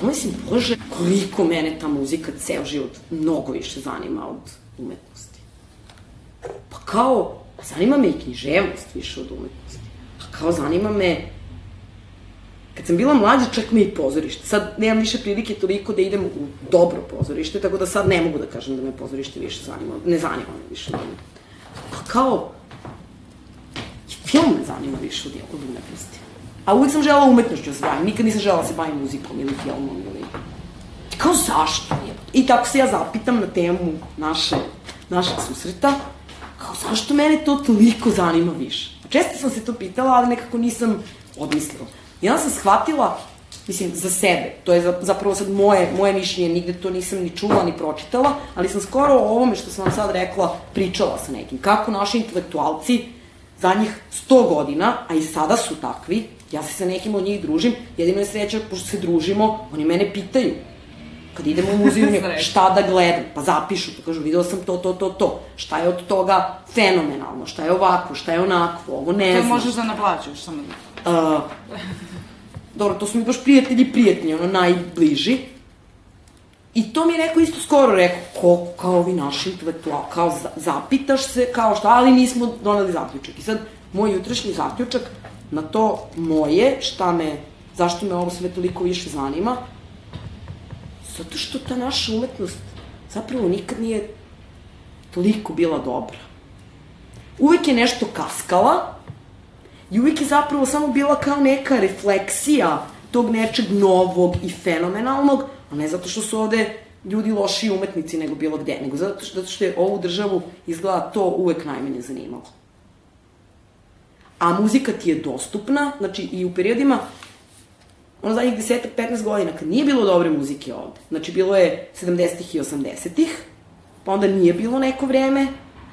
Pomislim, bože, koliko mene ta muzika ceo život mnogo više zanima od umetnosti. Pa kao, zanima me i književnost više od umetnosti. Pa kao, zanima me Kad sam bila mlađa, čak me i pozorište. Sad nemam više prilike toliko da idem u dobro pozorište, tako da sad ne mogu da kažem da me pozorište više zanima. Ne zanima me više. Ne. A kao, film me zanima više od, od umetnosti. A uvijek sam žela umetnošću da se bavim. Nikad nisam žela da se bavim muzikom ili filmom ili... Kao zašto? I tako se ja zapitam na temu naše, našeg susreta. Kao zašto mene to toliko zanima više? Često sam se to pitala, ali nekako nisam odmislila. I onda sam shvatila, mislim, za sebe, to je zapravo sad moje, moje mišljenje, nigde to nisam ni čula, ni pročitala, ali sam skoro o ovome što sam vam sad rekla, pričala sa nekim. Kako naši intelektualci zadnjih 100 godina, a i sada su takvi, ja se sa nekim od njih družim, jedino je sreća, pošto se družimo, oni mene pitaju, kad idemo u muziju, šta da gledam, pa zapišu, pa kažu, video sam to, to, to, to, šta je od toga fenomenalno, šta je ovako, šta je onako, ovo ne znam. To možeš da naplaćaš, samo da. Uh, dobro, to su mi baš prijatelji prijatelji, ono, najbliži. I to mi je neko isto skoro rekao, ko, kao ovi naši intelektual, kao za, zapitaš se, kao šta, ali nismo donali zaključak. I sad, moj jutrašnji zaključak na to moje, šta me, zašto me ovo sve toliko više zanima, zato što ta naša umetnost zapravo nikad nije toliko bila dobra. Uvek je nešto kaskala, I uvijek je zapravo samo bila kao neka refleksija tog nečeg novog i fenomenalnog, a ne zato što su ovde ljudi loši umetnici nego bilo gde, nego zato što, zato što je ovu državu izgleda to uvek najmanje zanimalo. A muzika ti je dostupna, znači i u periodima ono zadnjih desetak, 15 godina, kad nije bilo dobre muzike ovde, znači bilo je 70-ih i 80-ih, pa onda nije bilo neko vreme,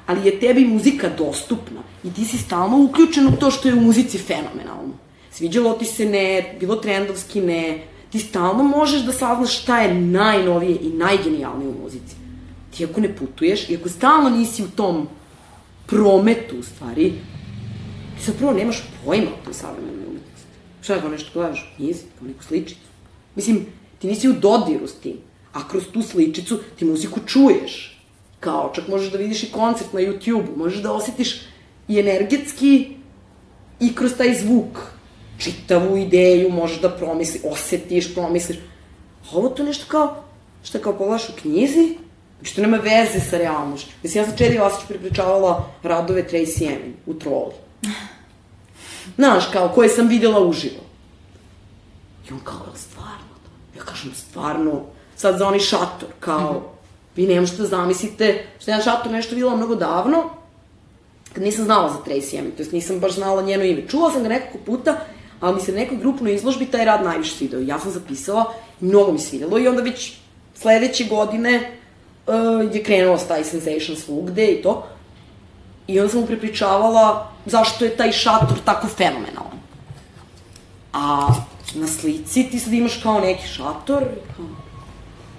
ali je tebi muzika dostupna i ti si stalno uključen u to što je u muzici fenomenalno. Sviđalo ti se ne, bilo trendovski ne, ti stalno možeš da saznaš šta je najnovije i najgenijalnije u muzici. Ti ako ne putuješ i ako stalno nisi u tom prometu, u stvari, ti zapravo nemaš pojma o toj savremenoj umetnosti. Šta ako nešto gledaš? Nisi, kao neku sličicu. Mislim, ti nisi u dodiru s tim, a kroz tu sličicu ti muziku čuješ kao čak možeš da vidiš i koncert na YouTube-u, možeš da osetiš i energetski i kroz taj zvuk čitavu ideju možeš da promisli, osetiš, promisliš. A ovo to nešto kao, šta kao pogledaš u knjizi, znači to nema veze sa realnošću. Mislim, ja sam Čedi Vasić pripričavala radove Tracy Emin u Troli. Znaš, kao, koje sam videla uživo. I on kao, stvarno? Ja kažem, stvarno, sad za onaj šator, kao, Vi ne možete da zamislite, što ja šator nešto videla mnogo davno, kad nisam znala za Tracy Emin, to jest nisam baš znala njeno ime. Čula sam ga nekoliko puta, ali mi se nekoj grupnoj izložbi taj rad najviše svidao. Ja sam zapisala mnogo mi svidelo i onda već sledeće godine uh, je krenuo taj Sensation svugde i to. I onda sam mu prepričavala zašto je taj šator tako fenomenalan. A na slici ti sad imaš kao neki šator. Kao...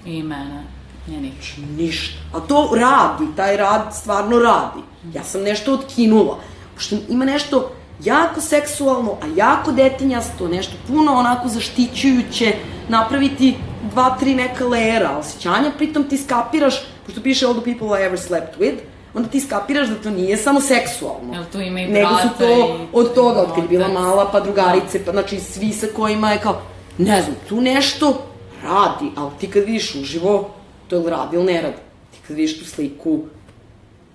I mene. Ne, ništa. Ništa. A to radi, taj rad stvarno radi. Ja sam nešto otkinula. Pošto ima nešto jako seksualno, a jako detinjasto, nešto puno onako zaštićujuće, napraviti dva, tri neka lera osjećanja, pritom ti skapiraš, pošto piše all the people I ever slept with, onda ti skapiraš da to nije samo seksualno. Jel tu ima i Nego su to od toga, od kad je bila mala, pa drugarice, pa znači svi sa kojima je kao, ne znam, tu nešto radi, ali ti kad vidiš uživo, to je radi ili ne radi. Ti kad vidiš tu sliku,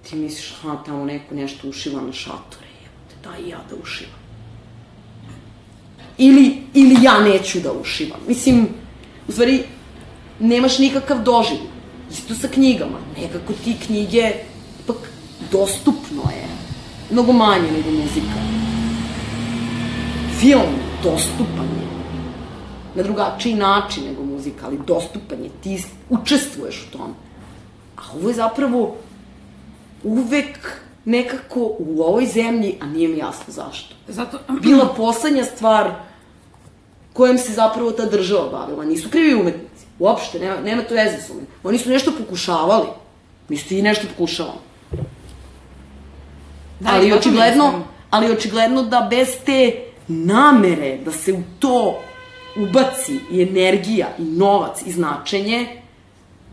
ti misliš, ha, tamo neko nešto ušiva na šatore, jebote, daj ja da ušivam. Ili, ili ja neću da ušivam. Mislim, u stvari, nemaš nikakav doživlj. Isto sa knjigama. Nekako ti knjige, ipak, dostupno je. Mnogo manje nego muzika. Film, dostupan je. Na drugačiji način nego muzika, ali dostupan je, ti učestvuješ u tome. A ovo je zapravo uvek nekako u ovoj zemlji, a nije mi jasno zašto. Zato... Bila poslednja stvar kojem se zapravo ta država bavila. Nisu krivi umetnici, uopšte, nema, nema to veze s umetnicima. Oni su nešto pokušavali, mi su i nešto pokušavali. Da, ali očigledno, ali očigledno da bez te namere da se u to ubaci i energija i novac i značenje,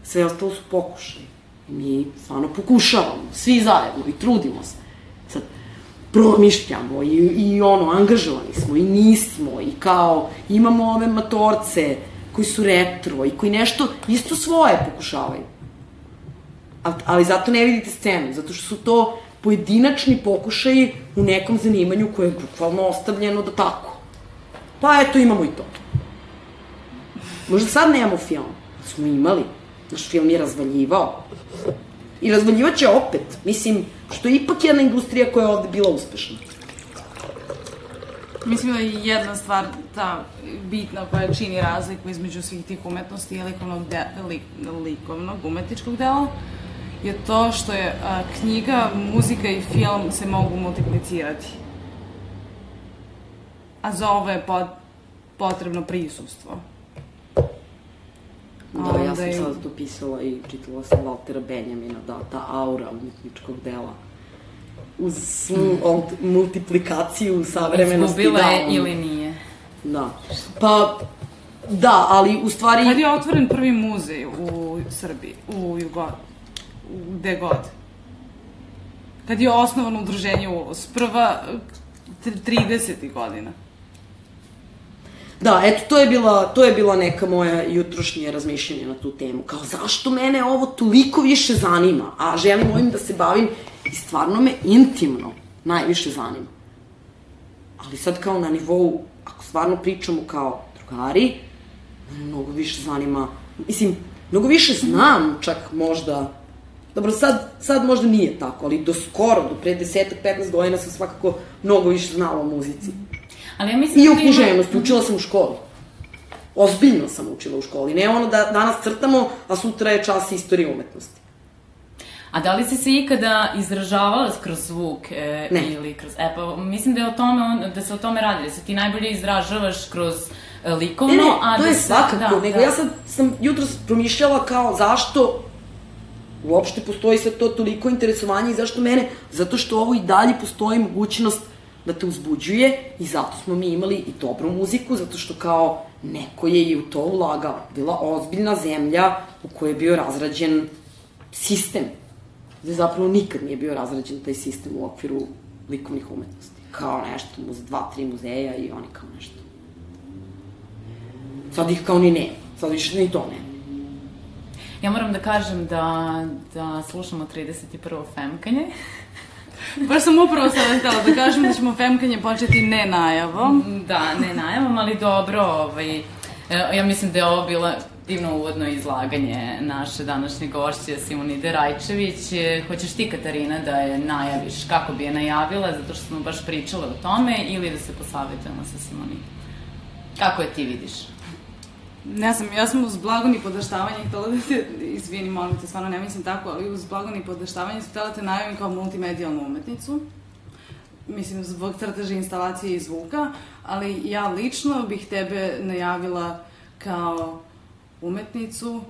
sve ostalo su pokušaj. Mi stvarno pokušavamo, svi zajedno i trudimo se. Sad, promišljamo i, i ono, angažovani smo i nismo i kao imamo ove matorce koji su retro i koji nešto isto svoje pokušavaju. A, ali zato ne vidite scenu, zato što su to pojedinačni pokušaji u nekom zanimanju koje je bukvalno ostavljeno da tako. Pa eto, imamo i to. Možda sad nemamo film, smo imali. Naš film je razvaljivao. I razvaljivaće opet. Mislim, što je ipak jedna industrija koja je ovde bila uspešna. Mislim da je jedna stvar ta bitna koja čini razliku između svih tih umetnosti i likovnog, de, lik, likovnog umetničkog dela je to što je a, knjiga, muzika i film se mogu multiplicirati. A za ovo je pot, potrebno prisustvo. A Da, ja sam sad to pisala i čitala sam Valtera Benjamina, da, ta aura umetničkog dela. Uz svu ult- multiplikaciju savremenosti. Izgubila da, je ili nije. Da. Pa, da, ali u stvari... Kad je otvoren prvi muzej u Srbiji, u Jugo... u gde god? Kad je osnovano udruženje ULOS? Prva t- 30. godina. Da, eto, to je, bila, to je bila neka moja jutrošnje razmišljanje na tu temu. Kao, zašto mene ovo toliko više zanima, a želim ovim da se bavim i stvarno me intimno najviše zanima. Ali sad kao na nivou, ako stvarno pričamo kao drugari, mnogo više zanima, mislim, mnogo više znam čak možda, dobro, sad, sad možda nije tako, ali do skoro, do pre 10-15 godina sam svakako mnogo više znala o muzici. Ali ja mislim I da ima- književnosti, učila sam u školi. Ozbiljno sam učila u školi. Ne ono da danas crtamo, a sutra je čas istorije umetnosti. A da li si se ikada izražavala kroz zvuk e, Ne. ili kroz... E, pa mislim da, je o tome, on, da se o tome radi, da se ti najbolje izražavaš kroz e, likovno, Ne, ne, a to da je svakako, da, nego da. ja sad sam jutro promišljala kao zašto uopšte postoji sve to toliko interesovanje i zašto mene, zato što ovo i dalje postoji mogućnost da te uzbuđuje i zato smo mi imali i dobru muziku, zato što kao neko je i u to ulagao. Bila ozbiljna zemlja u kojoj je bio razrađen sistem, gde zapravo nikad nije bio razrađen taj sistem u okviru likovnih umetnosti. Kao nešto, muz, dva, tri muzeja i oni kao nešto. Sad ih kao ni ne. Sad više ni to ne. Ja moram da kažem da, da slušamo 31. femkanje. Baš sam upravo sada htela da kažem da ćemo femkanje početi ne najavom. Da, ne najavom, ali dobro, ovaj, e, ja mislim da je ovo bila divno uvodno izlaganje naše današnje gošće Simonide Rajčević. E, Hoćeš ti, Katarina, da je najaviš kako bi je najavila, zato što smo baš pričale o tome, ili da se posavetujemo sa Simonidom? Kako je ti vidiš? Ja sam, ja sam uz blago ni podaštavanje htela da te, izvini, molim te, stvarno ne mislim tako, ali uz blago ni podaštavanje sam htela da te najavim kao multimedijalnu umetnicu. Mislim, zbog crteža, instalacije i zvuka, ali ja lično bih tebe najavila kao umetnicu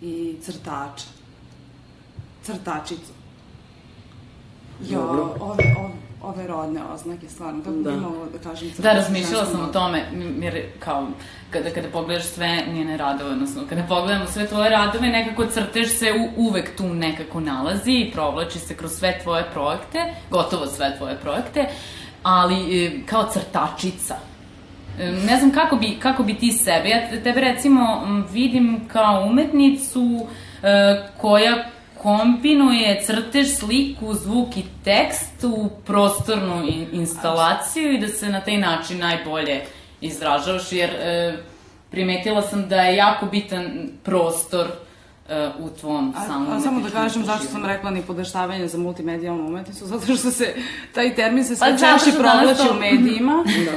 i crtača. Crtačicu. Jo, ove, ove, ove rodne oznake, stvarno, kako Da. bi mogla da kažem Da, razmišljala sam o tome, jer kao, kada, kada pogledaš sve njene radove, odnosno kada pogledamo sve tvoje radove, nekako crtež se u, uvek tu nekako nalazi i provlači se kroz sve tvoje projekte, gotovo sve tvoje projekte, ali e, kao crtačica. E, Ne znam kako bi, kako bi ti sebe, ja te- tebe recimo vidim kao umetnicu e, koja kombinuje crtež, sliku, zvuk i tekst u prostornu in- instalaciju i da se na taj način najbolje izražavaš, jer e, primetila sam da je jako bitan prostor e, u tvom A, samom a samo da kažem zašto sam rekla ni podaštavanje za multimedijalnu umetnicu, zato što se taj termin se Pa sve zato češće provlači to- u medijima, Da.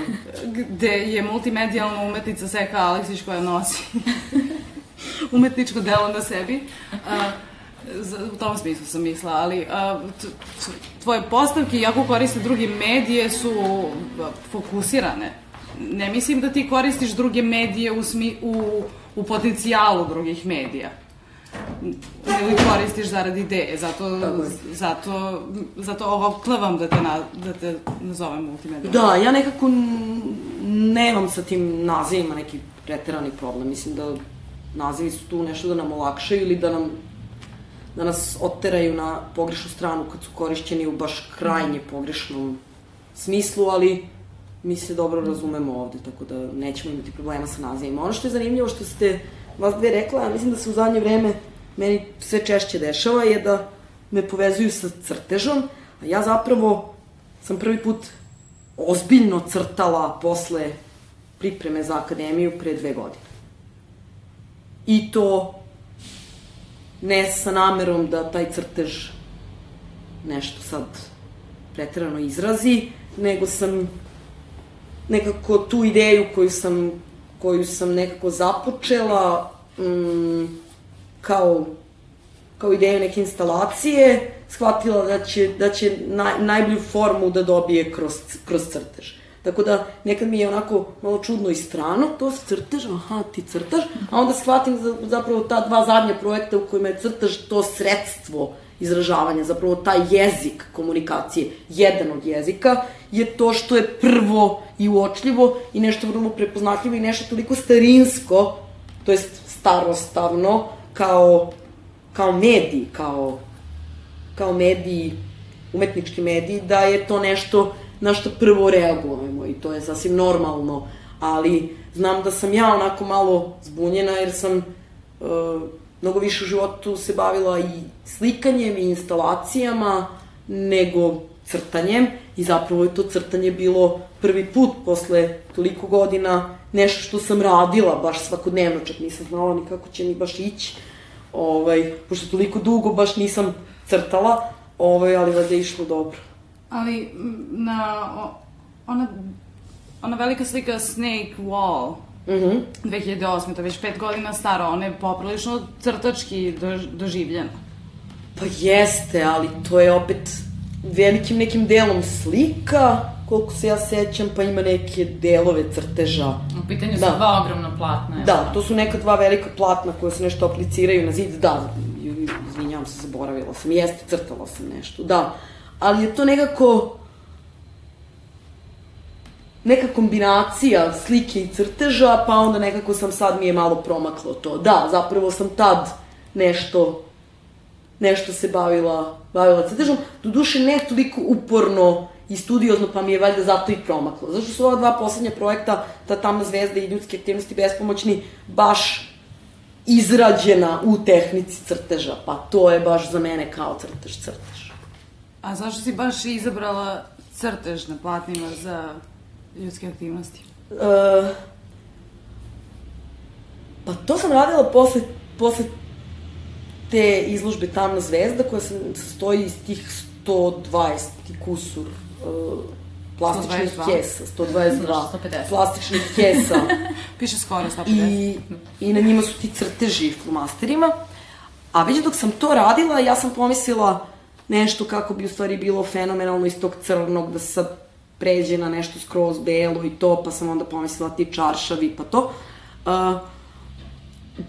gde je multimedijalna umetnica Seka Aleksić koja nosi umetničko delo na sebi. A, u tom smislu sam mislila, ali a, tvoje postavke, iako koriste drugi medije, su fokusirane ne mislim da ti koristiš druge medije u, smi, u, u potencijalu drugih medija ili koristiš zarad ideje, zato, zato, zato ovo klavam da te, na, da te nazovem multimedijom. Da, ja nekako nemam sa tim nazivima neki preterani problem. Mislim da nazivi su tu nešto da nam olakšaju ili da nam da nas oteraju na pogrešnu stranu kad su korišćeni u baš krajnje pogrešnom smislu, ali mi se dobro razumemo ovde, tako da nećemo imati problema sa nazivima. Ono što je zanimljivo što ste vas dve rekla, ja mislim da se u zadnje vreme meni sve češće dešava je da me povezuju sa crtežom, a ja zapravo sam prvi put ozbiljno crtala posle pripreme za akademiju pre dve godine. I to ne sa namerom da taj crtež nešto sad pretrano izrazi, nego sam nekako tu ideju koju sam, koju sam nekako započela mm, kao, kao ideju neke instalacije, shvatila da će, da će naj, najbolju formu da dobije kroz, kroz crtež. Tako da nekad mi je onako malo čudno i strano, to se crtež, aha, ti crtaš, a onda shvatim za, zapravo ta dva zadnja projekta u kojima je crtež to sredstvo izražavanja, zapravo taj jezik komunikacije, jedan od jezika, je to što je prvo i uočljivo i nešto vrlo prepoznatljivo i nešto toliko starinsko, to jest starostavno, kao, kao mediji, kao, kao mediji, umetnički mediji, da je to nešto na što prvo reagujemo i to je sasvim normalno, ali znam da sam ja onako malo zbunjena jer sam uh, mnogo više u životu se bavila i slikanjem i instalacijama nego crtanjem i zapravo je to crtanje bilo prvi put posle toliko godina nešto što sam radila baš svakodnevno, čak nisam znala ni kako će mi baš ići, ovaj, pošto toliko dugo baš nisam crtala, ovaj, ali valjda je išlo dobro. Ali na ona, ona velika slika Snake Wall, Mm -hmm. 2008. to je već pet godina staro, ona je poprilično crtački do, doživljena. Pa jeste, ali to je opet velikim nekim delom slika, koliko se ja sećam, pa ima neke delove crteža. U pitanju da. su dva ogromna platna. Da, to su neka dva velika platna koje se nešto apliciraju na zid. Da, izvinjavam se, zaboravila sam. Jeste, crtala sam nešto, da. Ali je to nekako neka kombinacija slike i crteža, pa onda nekako sam sad mi je malo promaklo to. Da, zapravo sam tad nešto nešto se bavila, bavila crtežom. Do duše ne toliko uporno i studiozno, pa mi je valjda zato i promaklo. Zašto su ova dva poslednja projekta, ta tamna zvezda i ljudske aktivnosti bespomoćni, baš izrađena u tehnici crteža, pa to je baš za mene kao crtež, crtež. A zašto si baš izabrala crtež na platnima za ljudske aktivnosti? Uh, pa to sam radila posle, posle te izložbe Tamna zvezda koja se stoji iz tih 120 kusur uh, plastičnih 122. kesa, 122 150. plastičnih kesa. Piše skoro 150. I, I na njima su ti crteži flomasterima. A već dok sam to radila, ja sam pomislila nešto kako bi u stvari bilo fenomenalno iz tog crnog, da se sad pređe na nešto skroz belo i to, pa sam onda pomislila ti čaršavi, pa to. Uh,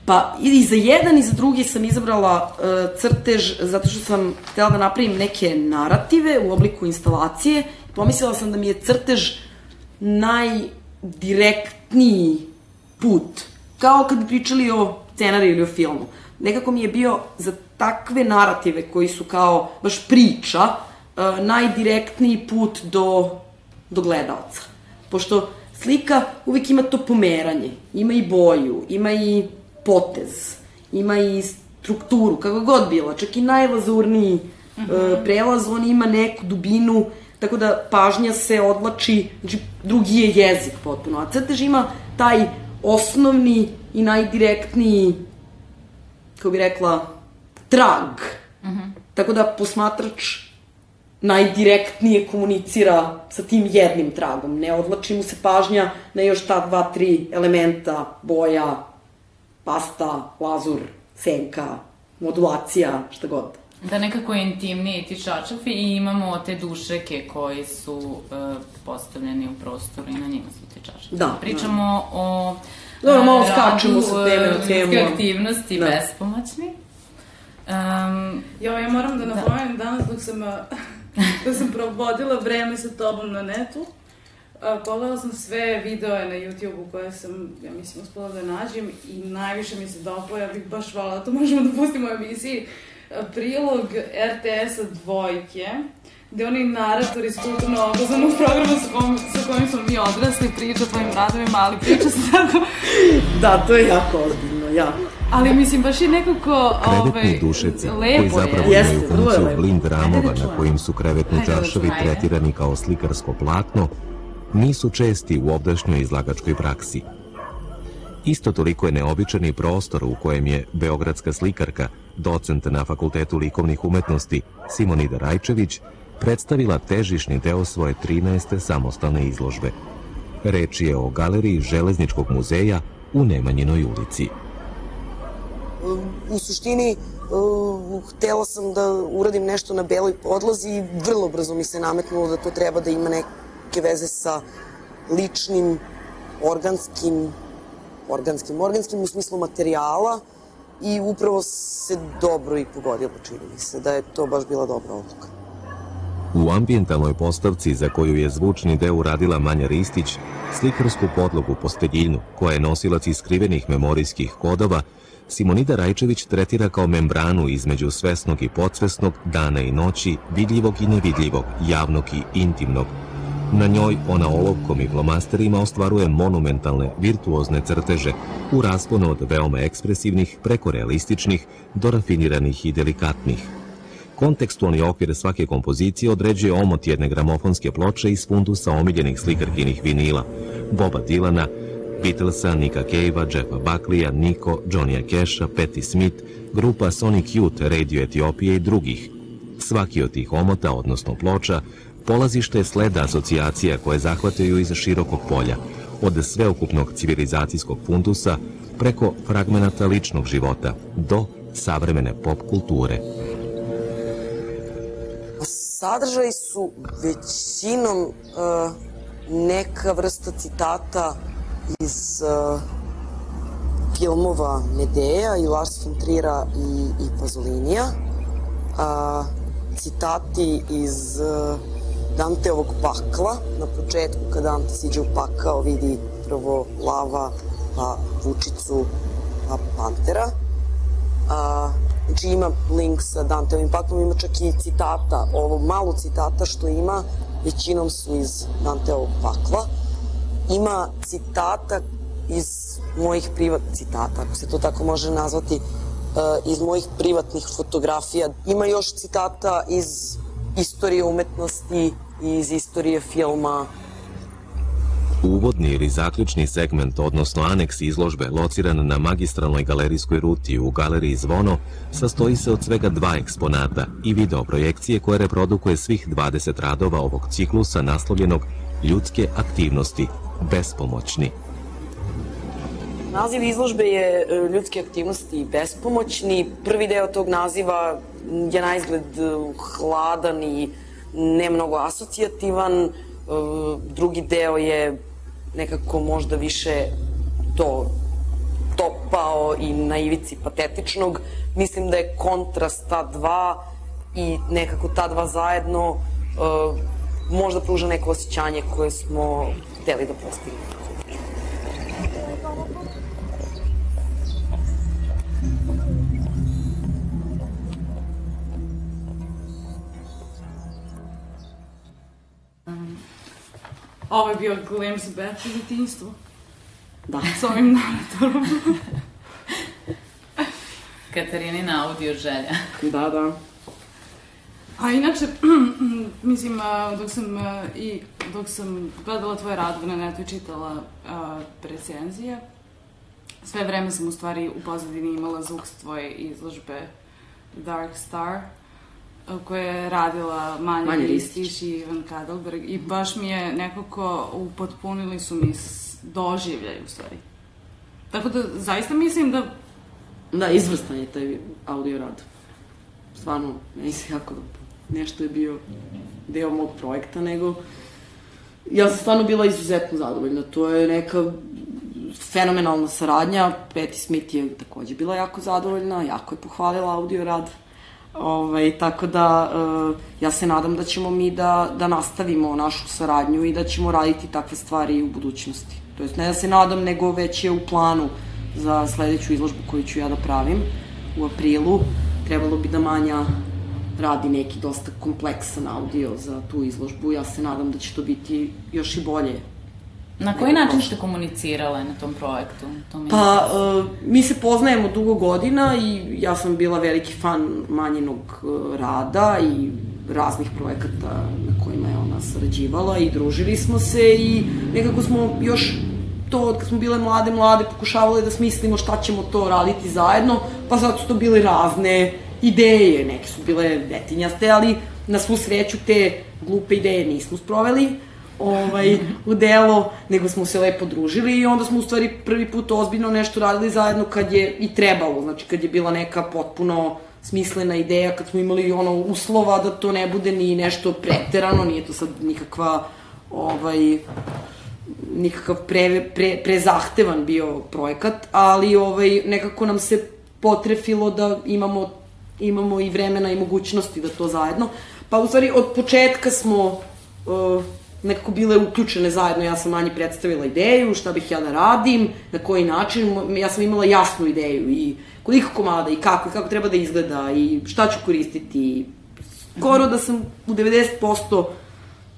pa i za jedan i za drugi sam izabrala uh, crtež zato što sam htela da napravim neke narative u obliku instalacije. Pomislila sam da mi je crtež najdirektniji put. Kao kad bi pričali o scenariju ili o filmu. Nekako mi je bio za takve narative koji su kao baš priča, uh, najdirektniji put do do gledalca. Pošto slika uvek ima to pomeranje, ima i boju, ima i potez, ima i strukturu, kako god bilo, čak i najlazurniji -hmm. prelaz, on ima neku dubinu, tako da pažnja se odlači, znači drugi je jezik potpuno, a crtež ima taj osnovni i najdirektniji, kako bi rekla, trag. Mm -hmm. Tako da posmatrač najdirektnije komunicira sa tim jednim tragom. Ne odlači mu se pažnja na još ta dva, tri elementa, boja, pasta, lazur, senka, modulacija, šta god. da nekako je intimniji ti čačafi i imamo te dušeke koji su uh, postavljeni u prostoru i na njima su ti čačafi. Da, Pričamo da. o Dobro, malo radu, skačemo sa teme na uh, temu. ljudske aktivnosti Da. bespomoćni. Um, Jo, ja moram da napomenem danas dok sam, dok sam provodila vreme sa tobom na netu, a, pogledala sam sve videe na YouTube-u koje sam, ja mislim, uspela da nađem i najviše mi se dopao, ja bih baš hvala, to možemo da pustimo u emisiji, prilog RTS-a Dvojke, gde oni narator iz kulturno obrazovnog programa sa kojim, sa kojim smo mi odrasli priča o tvojim radovima, ali priča se tako Da, to je jako ozbiljno, jako. Ali mislim, baš je nekako Krevetni ovaj, dušeci, koji lepo zapravo je. Imaju funkciju blind ramova da na kojim su krevetni da čujemo. tretirani kao slikarsko platno, nisu česti u ovdašnjoj izlagačkoj praksi. Isto toliko je neobičan i prostor u kojem je beogradska slikarka, docent na Fakultetu likovnih umetnosti Simonida Rajčević, predstavila težišni deo svoje 13. samostalne izložbe. Reč je o galeriji Železničkog muzeja u Nemanjinoj ulici. u suštini htela sam da uradim nešto na beloj podlozi i vrlo brzo mi se nametnulo da to treba da ima neke veze sa ličnim, organskim, organskim, organskim u smislu materijala i upravo se dobro i pogodilo, čini mi se, da je to baš bila dobra odluka. U ambijentalnoj postavci za koju je zvučni deo uradila Manja Ristić, slikarsku podlogu posteljinu, koja je nosilac iskrivenih memorijskih kodova, Simonida Rajčević tretira kao membranu između svesnog i podsvesnog, dana i noći, vidljivog i nevidljivog, javnog i intimnog. Na njoj ona olovkom i flomasterima ostvaruje monumentalne, virtuozne crteže u rasponu od veoma ekspresivnih preko realističnih do rafiniranih i delikatnih. Kontekstualni okvir svake kompozicije određuje omot jedne gramofonske ploče iz fundusa omiljenih slikarkinih vinila, Boba Dilana, Beatlesa, Nika Cave-a, Jeffa Buckleya, Niko, Johnnya Casha, Patti Smith, grupa Sonic Youth, Radio Etiopije i drugih. Svaki od tih omota, odnosno ploča, polazište je sleda asocijacija koje zahvataju iz širokog polja, od sveokupnog civilizacijskog fundusa preko fragmenata ličnog života do savremene pop kulture. Sadržaji su većinom uh, neka vrsta citata iz uh, filmova Medeja i Lars von Trira i, i Pazolinija. A, citati iz uh, Danteovog pakla. Na početku kad Dante siđe u pakao vidi prvo lava, pa vučicu, pa pantera. A, znači ima link sa Danteovim paklom, ima čak i citata, ovo malo citata što ima, većinom su iz Danteovog pakla. Ima citata iz mojih privat citata, ako se to tako može nazvati, e, iz mojih privatnih fotografija. Ima još citata iz istorije umetnosti iz istorije filma. Uvodni ili zaključni segment, odnosno aneks izložbe, lociran na magistralnoj galerijskoj ruti u galeriji Zvono, sastoji se od svega dva eksponata i video projekcije koje reprodukuje svih 20 radova ovog ciklusa naslovljenog Ljudske aktivnosti, bespomoćni. Naziv izložbe je e, ljudske aktivnosti bespomoćni. Prvi deo tog naziva je na izgled e, hladan i ne mnogo asocijativan. E, Drugi deo je nekako možda više to topao i na ivici patetičnog. Mislim da je kontrast ta dva i nekako ta dva zajedno e, možda pruža neko osjećanje koje smo hteli da postignemo. Ovo je bio glimpse back u detinjstvo. Da. S ovim naratorom. Katarinina audio želja. Da, da. A inače, mislim, dok sam i dok sam gledala tvoje radove na netu i čitala a, recenzije, sve vreme sam u stvari u pozadini imala zvuk s tvoje izložbe Dark Star, koje je radila Manja, Manja Ristić Ristić. i Ivan Kadelberg i baš mi je nekako upotpunili su mi doživljaj u stvari. Tako da zaista mislim da Da, izvrstan je taj audio rad. stvarno, meni se jako. Nešto je bio deo mog projekta, nego ja sam stvarno bila izuzetno zadovoljna. To je neka fenomenalna saradnja. Patti Smith je takođe bila jako zadovoljna, jako je pohvalila audio rad. Ovaj, tako da, uh, ja se nadam da ćemo mi da, da nastavimo našu saradnju i da ćemo raditi takve stvari u budućnosti. To jest, ne da se nadam, nego već je u planu za sledeću izložbu koju ću ja da pravim u aprilu. Trebalo bi da Manja radi neki dosta kompleksan audio za tu izložbu. Ja se nadam da će to biti još i bolje Na koji način ste komunicirale na tom projektu? To mi Pa, uh, mi se poznajemo dugo godina i ja sam bila veliki fan manjenog uh, rada i raznih projekata na kojima je ona sarađivala i družili smo se i nekako smo još to od kad smo bile mlade, mlade pokušavale da smislimo šta ćemo to raditi zajedno, pa sad su to bile razne ideje, neke su bile detinjaste, ali na svu sreću te glupe ideje nismo sproveli ovaj, u delo, nego smo se lepo družili i onda smo u stvari prvi put ozbiljno nešto radili zajedno kad je i trebalo, znači kad je bila neka potpuno smislena ideja, kad smo imali ono uslova da to ne bude ni nešto preterano, nije to sad nikakva ovaj, nikakav pre, pre, prezahtevan bio projekat, ali ovaj, nekako nam se potrefilo da imamo, imamo i vremena i mogućnosti da to zajedno. Pa u stvari od početka smo uh, nekako bile uključene zajedno, ja sam Anji predstavila ideju, šta bih ja da radim, na koji način, ja sam imala jasnu ideju i koliko komada i kako, i kako treba da izgleda i šta ću koristiti. Skoro da sam u 90%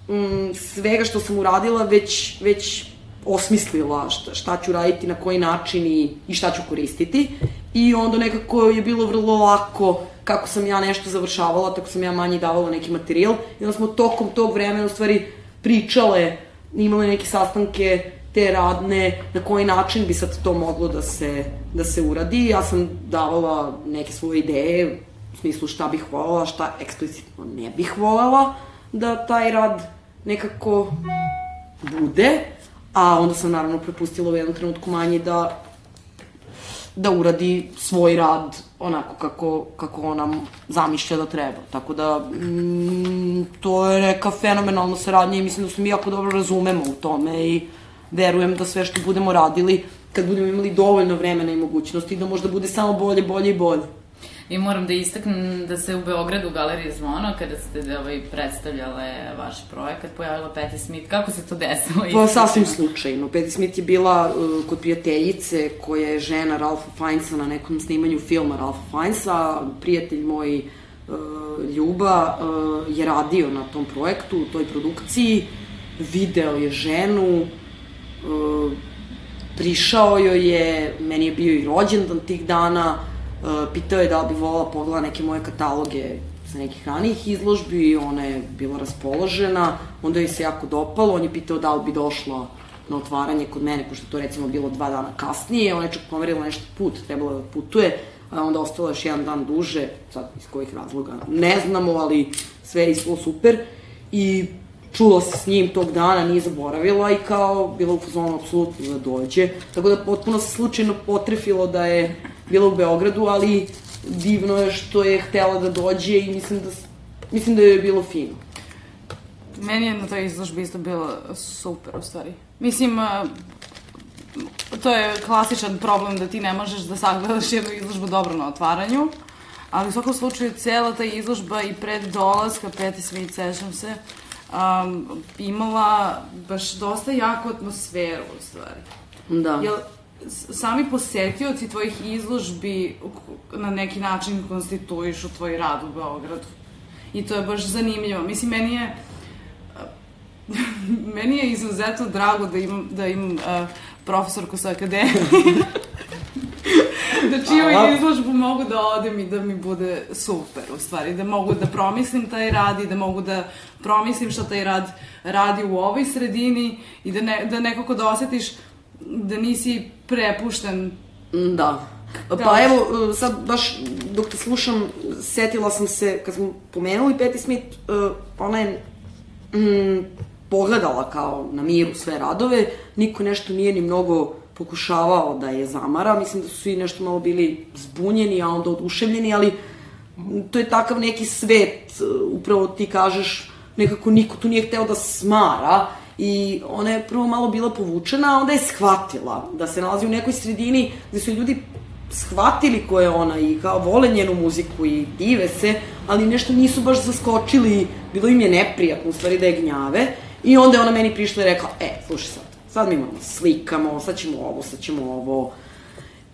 mm, svega što sam uradila već, već osmislila šta, šta ću raditi, na koji način i, i šta ću koristiti. I onda nekako je bilo vrlo lako kako sam ja nešto završavala, tako sam ja manje davala neki materijal. I onda smo tokom tog vremena u stvari pričale, imale neke sastanke te radne, na koji način bi sad to moglo da se, da se uradi. Ja sam davala neke svoje ideje, u smislu šta bih volela, šta eksplicitno ne bih volela da taj rad nekako bude, a onda sam naravno prepustila u jednom trenutku manje da da uradi svoj rad onako kako, kako ona zamišlja da treba. Tako da, mm, to je neka fenomenalna saradnja i mislim da se mi jako dobro razumemo u tome i verujem da sve što budemo radili, kad budemo imali dovoljno vremena i mogućnosti, da možda bude samo bolje, bolje i bolje. I moram da istaknem da se u Beogradu u Galeriji Zvono, kada ste ovaj, predstavljale vaš projekat, pojavila Patti Smith. Kako se to desilo? Pa sasvim slučajno. Patti Smith je bila uh, kod prijateljice koja je žena Ralfa Fiennesa na nekom snimanju filma Ralfa Fiennesa. Prijatelj moj uh, Ljuba uh, je radio na tom projektu, u toj produkciji. Video je ženu, uh, prišao joj je, meni je bio i rođendan tih dana, pitao je da li bi volala pogleda neke moje kataloge sa nekih ranijih izložbi, ona je bila raspoložena, onda joj se jako dopalo, on je pitao da li bi došla na otvaranje kod mene, pošto to recimo bilo dva dana kasnije, ona je čak pomerila nešto put, trebala da putuje, a onda ostala još jedan dan duže, sad iz kojih razloga ne znamo, ali sve je ispalo super i čula se s njim tog dana, nije zaboravila i kao bila u fazonu apsolutno da dođe. Tako da potpuno se slučajno potrefilo da je bila u Beogradu, ali divno je što je htela da dođe i mislim da, mislim da je bilo fino. Meni je na toj izložbi isto bilo super, u stvari. Mislim, to je klasičan problem da ti ne možeš da sagledaš jednu izložbu dobro na otvaranju, ali u svakom slučaju cela ta izložba i pred dolaska Peti Smith, sećam se, um, imala baš dosta jaku atmosferu, u stvari. Da. Jel, sami posetioci tvojih izložbi na neki način konstituišu tvoj rad u Beogradu. I to je baš zanimljivo. Mislim, meni je meni je izuzetno drago da imam, da imam uh, profesorku sa akademije. da čiju Hvala. izložbu mogu da odem i da mi bude super, u stvari. Da mogu da promislim taj rad i da mogu da promislim šta taj rad radi u ovoj sredini i da, ne, da nekako da osetiš da nisi prepušten Da. Da. Pa evo, uh, sad baš dok te slušam, setila sam se, kad smo pomenuli Patti Smith, uh, ona je mm, pogledala kao na miru sve radove, niko nešto nije ni mnogo pokušavao da je zamara, mislim da su svi nešto malo bili zbunjeni, a onda oduševljeni, ali to je takav neki svet, upravo ti kažeš, nekako niko tu nije hteo da smara, I ona je prvo malo bila povučena, a onda je shvatila da se nalazi u nekoj sredini gde su ljudi shvatili ko je ona i kao vole njenu muziku i dive se, ali nešto nisu baš zaskočili, bilo im je neprijatno u stvari da je gnjave. I onda je ona meni prišla i rekla, e, slušaj sad, sad mi imamo slikamo, sad ćemo ovo, sad ćemo ovo.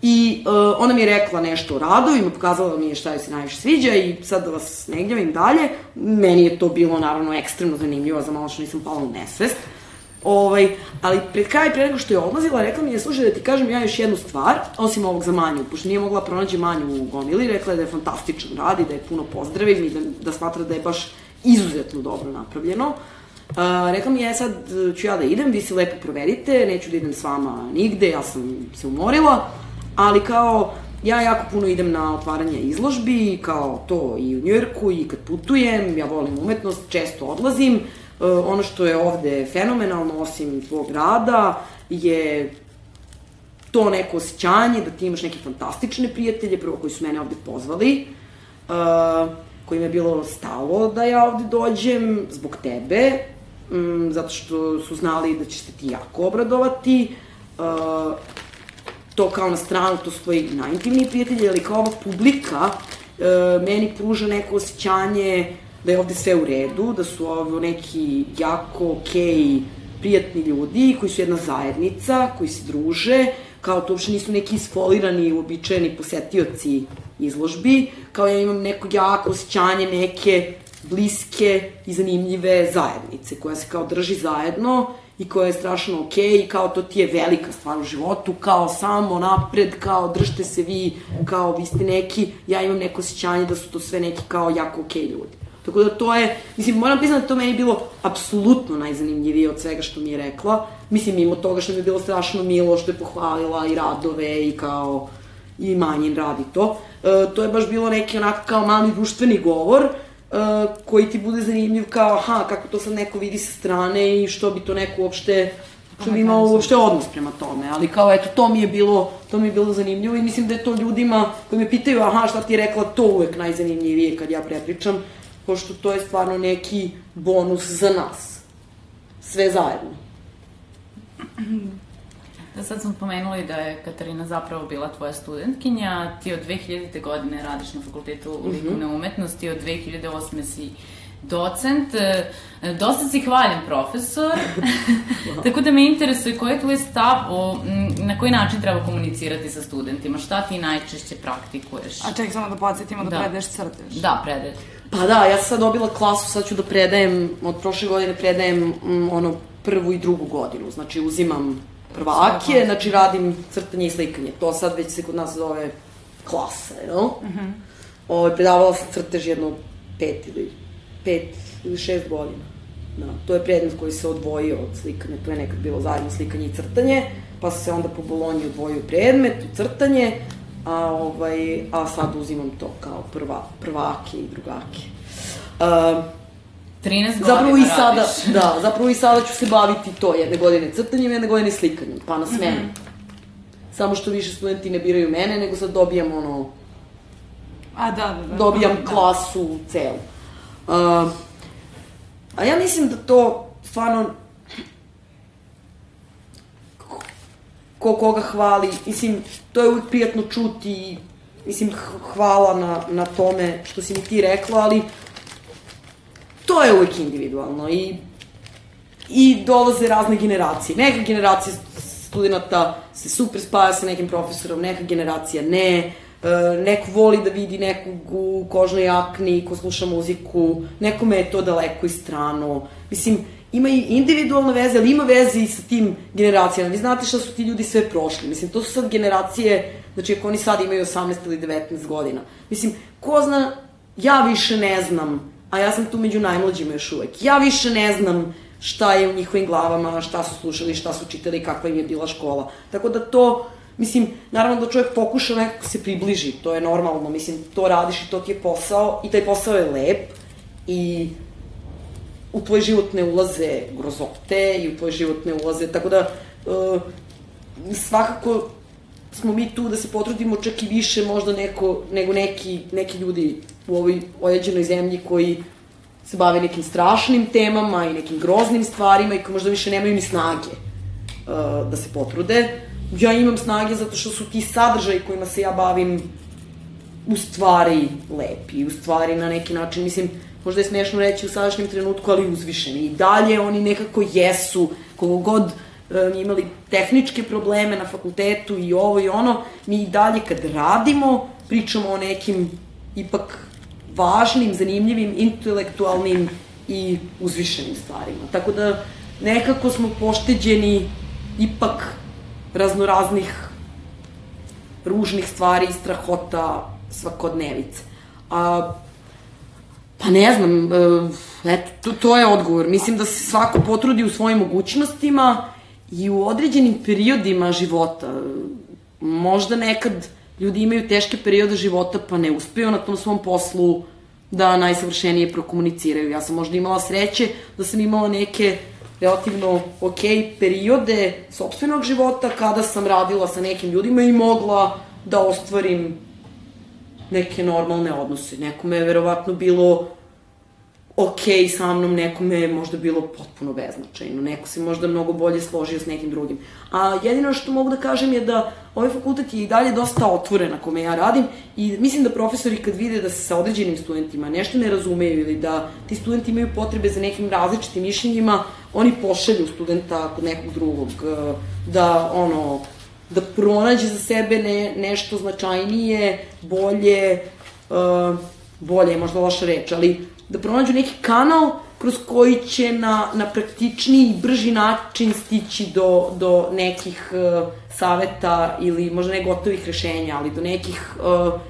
I uh, ona mi je rekla nešto o radovima, pokazala mi je šta joj se najviše sviđa i sad da vas ne gnjavim dalje. Meni je to bilo naravno ekstremno zanimljivo, za malo što nisam pala u nesvest. Ovaj, ali pred kraj, pre nego što je odlazila, rekla mi je, slušaj, da ti kažem ja još jednu stvar, osim ovog za manju, pošto nije mogla pronaći manju u gomili, rekla je da je fantastičan rad i da je puno pozdravim i da, da smatra da je baš izuzetno dobro napravljeno. Uh, rekla mi je, sad ću ja da idem, vi se lepo provedite, neću da idem s vama nigde, ja sam se umorila, ali kao, ja jako puno idem na otvaranje izložbi, kao to i u Njujorku i kad putujem, ja volim umetnost, često odlazim, E, ono što je ovde fenomenalno, osim tvog rada, je to neko osjećanje da ti imaš neke fantastične prijatelje, prvo koji su mene ovde pozvali, uh, kojim je bilo stalo da ja ovde dođem zbog tebe, um, zato što su znali da će se ti jako obradovati, uh, to kao na stranu, to su tvoji najintimniji prijatelji, ali kao ova publika uh, meni pruža neko osjećanje da je ovde sve u redu, da su ovo neki jako okej, okay, prijatni ljudi koji su jedna zajednica, koji se druže, kao to uopšte nisu neki isfolirani, uobičajeni posetioci izložbi, kao ja imam neko jako osjećanje neke bliske i zanimljive zajednice, koja se kao drži zajedno i koja je strašno okej okay, i kao to ti je velika stvar u životu, kao samo napred, kao držite se vi, kao vi ste neki, ja imam neko osjećanje da su to sve neki kao jako okej okay ljudi. Tako da to je, mislim, moram priznati da to meni bilo apsolutno najzanimljivije od svega što mi je rekla. Mislim, mimo toga što mi je bilo strašno milo, što je pohvalila i radove i kao i manjin radi to. E, to je baš bilo neki onako kao mali društveni govor, e, koji ti bude zanimljiv kao, aha, kako to sad neko vidi sa strane i što bi to neko uopšte što bi imao uopšte odnos prema tome, ali kao eto to mi je bilo, to mi je bilo zanimljivo i mislim da je to ljudima koji me pitaju aha šta ti je rekla to uvek najzanimljivije kad ja prepričam, pošto to je stvarno neki bonus za nas. Sve zajedno. Da sad smo pomenuli da je Katarina zapravo bila tvoja studentkinja, ti od 2000. godine radiš na fakultetu mm -hmm. umetnosti, od 2008. si docent, e, dosta si hvaljen profesor, tako da me interesuje koji je tvoj stav o na koji način treba komunicirati sa studentima, šta ti najčešće praktikuješ? A ček, samo da podsjetimo da, da predaješ crtež. Da, predaješ. Pa da, ja sam sad dobila klasu, sad ću da predajem, od prošle godine predajem m, ono prvu i drugu godinu, znači uzimam prvake, znači radim crtanje i slikanje, to sad već se kod nas zove klasa, no? Uh -huh. Ovo, ovaj, predavala sam crtež jedno pet ili pet ili šest godina. Da, to je predmet koji se odvojio od slikanja, to je nekad bilo zajedno slikanje i crtanje, pa se onda po Bolonji odvojio predmet, crtanje, a, ovaj, a sad uzimam to kao prva, prvake i drugake. Uh, 13 godina zapravo i sada, radiš. Da, zapravo i sada ću se baviti to, jedne godine crtanjem, jedne godine slikanjem, pa na smenu. Mm -hmm. Samo što više studenti ne biraju mene, nego sad dobijam ono... A, da, da, da. Dobijam da. klasu celu. Uh, a ja mislim da to stvarno ko koga hvali, mislim, to je uvijek prijatno čuti i mislim, hvala na, na tome što si mi ti rekla, ali to je uvijek individualno i i dolaze razne generacije. Neka generacija studenta se super spaja sa nekim profesorom, neka generacija ne, E, neko voli da vidi nekog u kožnoj jakni ko sluša muziku, nekome je to daleko i strano. Mislim, ima i individualne veze, ali ima veze i sa tim generacijama. Vi znate šta su ti ljudi sve prošli. Mislim, to su sad generacije, znači ako oni sad imaju 18 ili 19 godina. Mislim, ko zna, ja više ne znam, a ja sam tu među najmlađima još uvek, ja više ne znam šta je u njihovim glavama, šta su slušali, šta su čitali, kakva im je bila škola. Tako da to, Mislim, naravno da čovjek pokuša nekako se približi, to je normalno, mislim, to radiš i to ti je posao i taj posao je lep i u tvoj život ne ulaze grozote i u tvoj život ne ulaze, tako da uh, svakako smo mi tu da se potrudimo čak i više možda neko, nego neki, neki ljudi u ovoj ojeđenoj zemlji koji se bave nekim strašnim temama i nekim groznim stvarima i koji možda više nemaju ni snage uh, da se potrude. Ja imam snage zato što su ti sadržaji kojima se ja bavim u stvari lepi, u stvari na neki način, mislim, možda je smešno reći u sadašnjem trenutku, ali uzvišeni. I dalje oni nekako jesu, kogo god um, imali tehničke probleme na fakultetu i ovo i ono, mi i dalje kad radimo, pričamo o nekim ipak važnim, zanimljivim, intelektualnim i uzvišenim stvarima. Tako da nekako smo pošteđeni ipak raznoraznih ružnih stvari, strahota, svakodnevice. A, pa ne znam, e, eto, to, to je odgovor. Mislim da se svako potrudi u svojim mogućnostima i u određenim periodima života. Možda nekad ljudi imaju teške periode života pa ne uspeju na tom svom poslu da najsavršenije prokomuniciraju. Ja sam možda imala sreće da sam imala neke relativno ok periode sobstvenog života kada sam radila sa nekim ljudima i mogla da ostvarim neke normalne odnose. Nekome je verovatno bilo ok sa mnom, nekome je možda bilo potpuno beznačajno, neko se možda mnogo bolje složio s nekim drugim. A jedino što mogu da kažem je da ovaj fakultet je i dalje dosta otvoren na kome ja radim i mislim da profesori kad vide da se sa određenim studentima nešto ne razumeju ili da ti studenti imaju potrebe za nekim različitim mišljenjima, oni pošalju studenta kod nekog drugog, eh, da ono, da pronađe za sebe ne, nešto značajnije, bolje, uh, bolje je možda loša reč, ali da pronađu neki kanal kroz koji će na, na praktičniji i brži način stići do, do nekih uh, saveta ili možda ne gotovih rešenja, ali do nekih uh,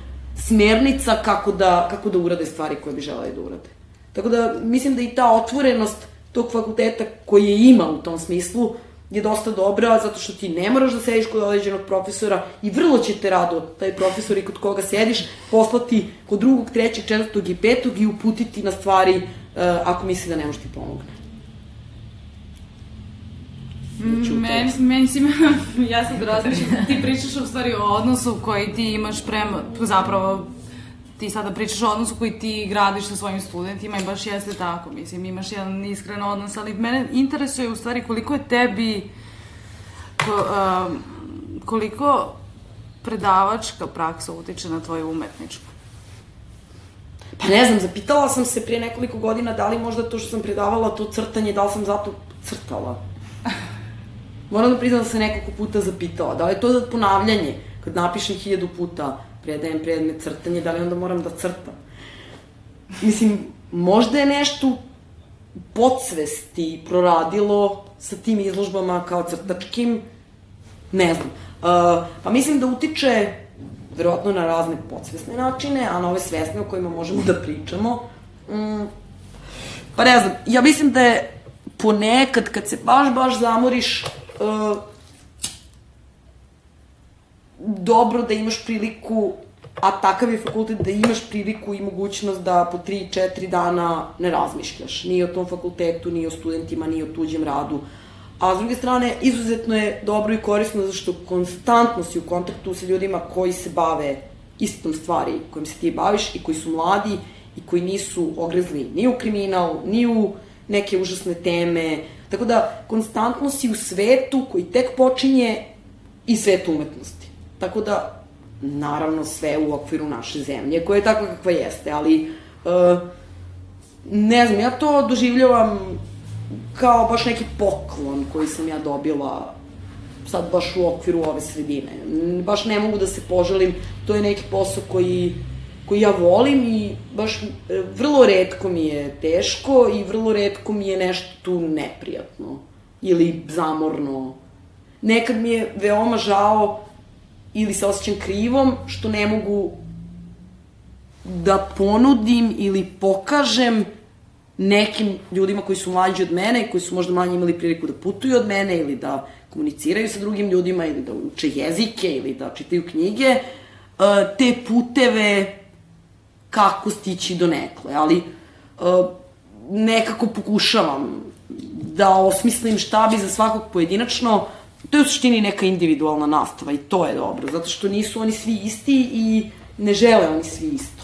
smernica kako da, kako da urade stvari koje bi želeli da urade. Tako da mislim da i ta otvorenost tog fakulteta koji je ima u tom smislu je dosta dobra, zato što ti ne moraš da sediš kod određenog profesora i vrlo će te rado taj profesor i kod koga sediš poslati kod drugog, trećeg, četvrtog i petog i uputiti na stvari uh, ako misli da ne može ti pomogne. Meni, meni si, ja sad razmišljam, ti pričaš u stvari o odnosu koji ti imaš prema, zapravo ti sada pričaš o odnosu koji ti gradiš sa svojim studentima i baš jeste tako, mislim, imaš jedan iskren odnos, ali mene interesuje u stvari koliko je tebi, ko, um, koliko predavačka praksa utiče na tvoju umetničku? Pa ne znam, zapitala sam se prije nekoliko godina da li možda to što sam predavala to crtanje, da li sam zato crtala. Moram da priznam da se nekoliko puta zapitala, da li je to za ponavljanje, kad napišem hiljadu puta predajem predmet crtanje, da li onda moram da crtam? Mislim, možda je nešto podsvesti proradilo sa tim izložbama kao crtačkim, ne znam. Uh, pa mislim da utiče verovatno na razne podsvesne načine, a na ove svesne o kojima možemo da pričamo. Um, pa ne znam, ja mislim da je ponekad kad se baš, baš zamoriš, uh, dobro da imaš priliku, a takav je fakultet da imaš priliku i mogućnost da po 3-4 dana ne razmišljaš. Ni o tom fakultetu, ni o studentima, ni o tuđem radu. A s druge strane, izuzetno je dobro i korisno zašto konstantno si u kontaktu sa ljudima koji se bave istom stvari kojim se ti baviš i koji su mladi i koji nisu ogrezli ni u kriminal, ni u neke užasne teme. Tako da, konstantno si u svetu koji tek počinje i svetu umetnosti. Tako da, naravno, sve u okviru naše zemlje, koja je takva kakva jeste, ali uh, ne znam, ja to doživljavam kao baš neki poklon koji sam ja dobila sad baš u okviru ove sredine. Baš ne mogu da se poželim, to je neki posao koji, koji ja volim i baš e, vrlo redko mi je teško i vrlo redko mi je nešto tu neprijatno ili zamorno. Nekad mi je veoma žao ili se osjećam krivom što ne mogu da ponudim ili pokažem nekim ljudima koji su mlađi od mene, koji su možda manje imali priliku da putuju od mene ili da komuniciraju sa drugim ljudima ili da uče jezike ili da čitaju knjige, e, te puteve kako stići do nekle, ali e, nekako pokušavam da osmislim šta bi za svakog pojedinačno to je u suštini neka individualna nastava i to je dobro, zato što nisu oni svi isti i ne žele oni svi isto.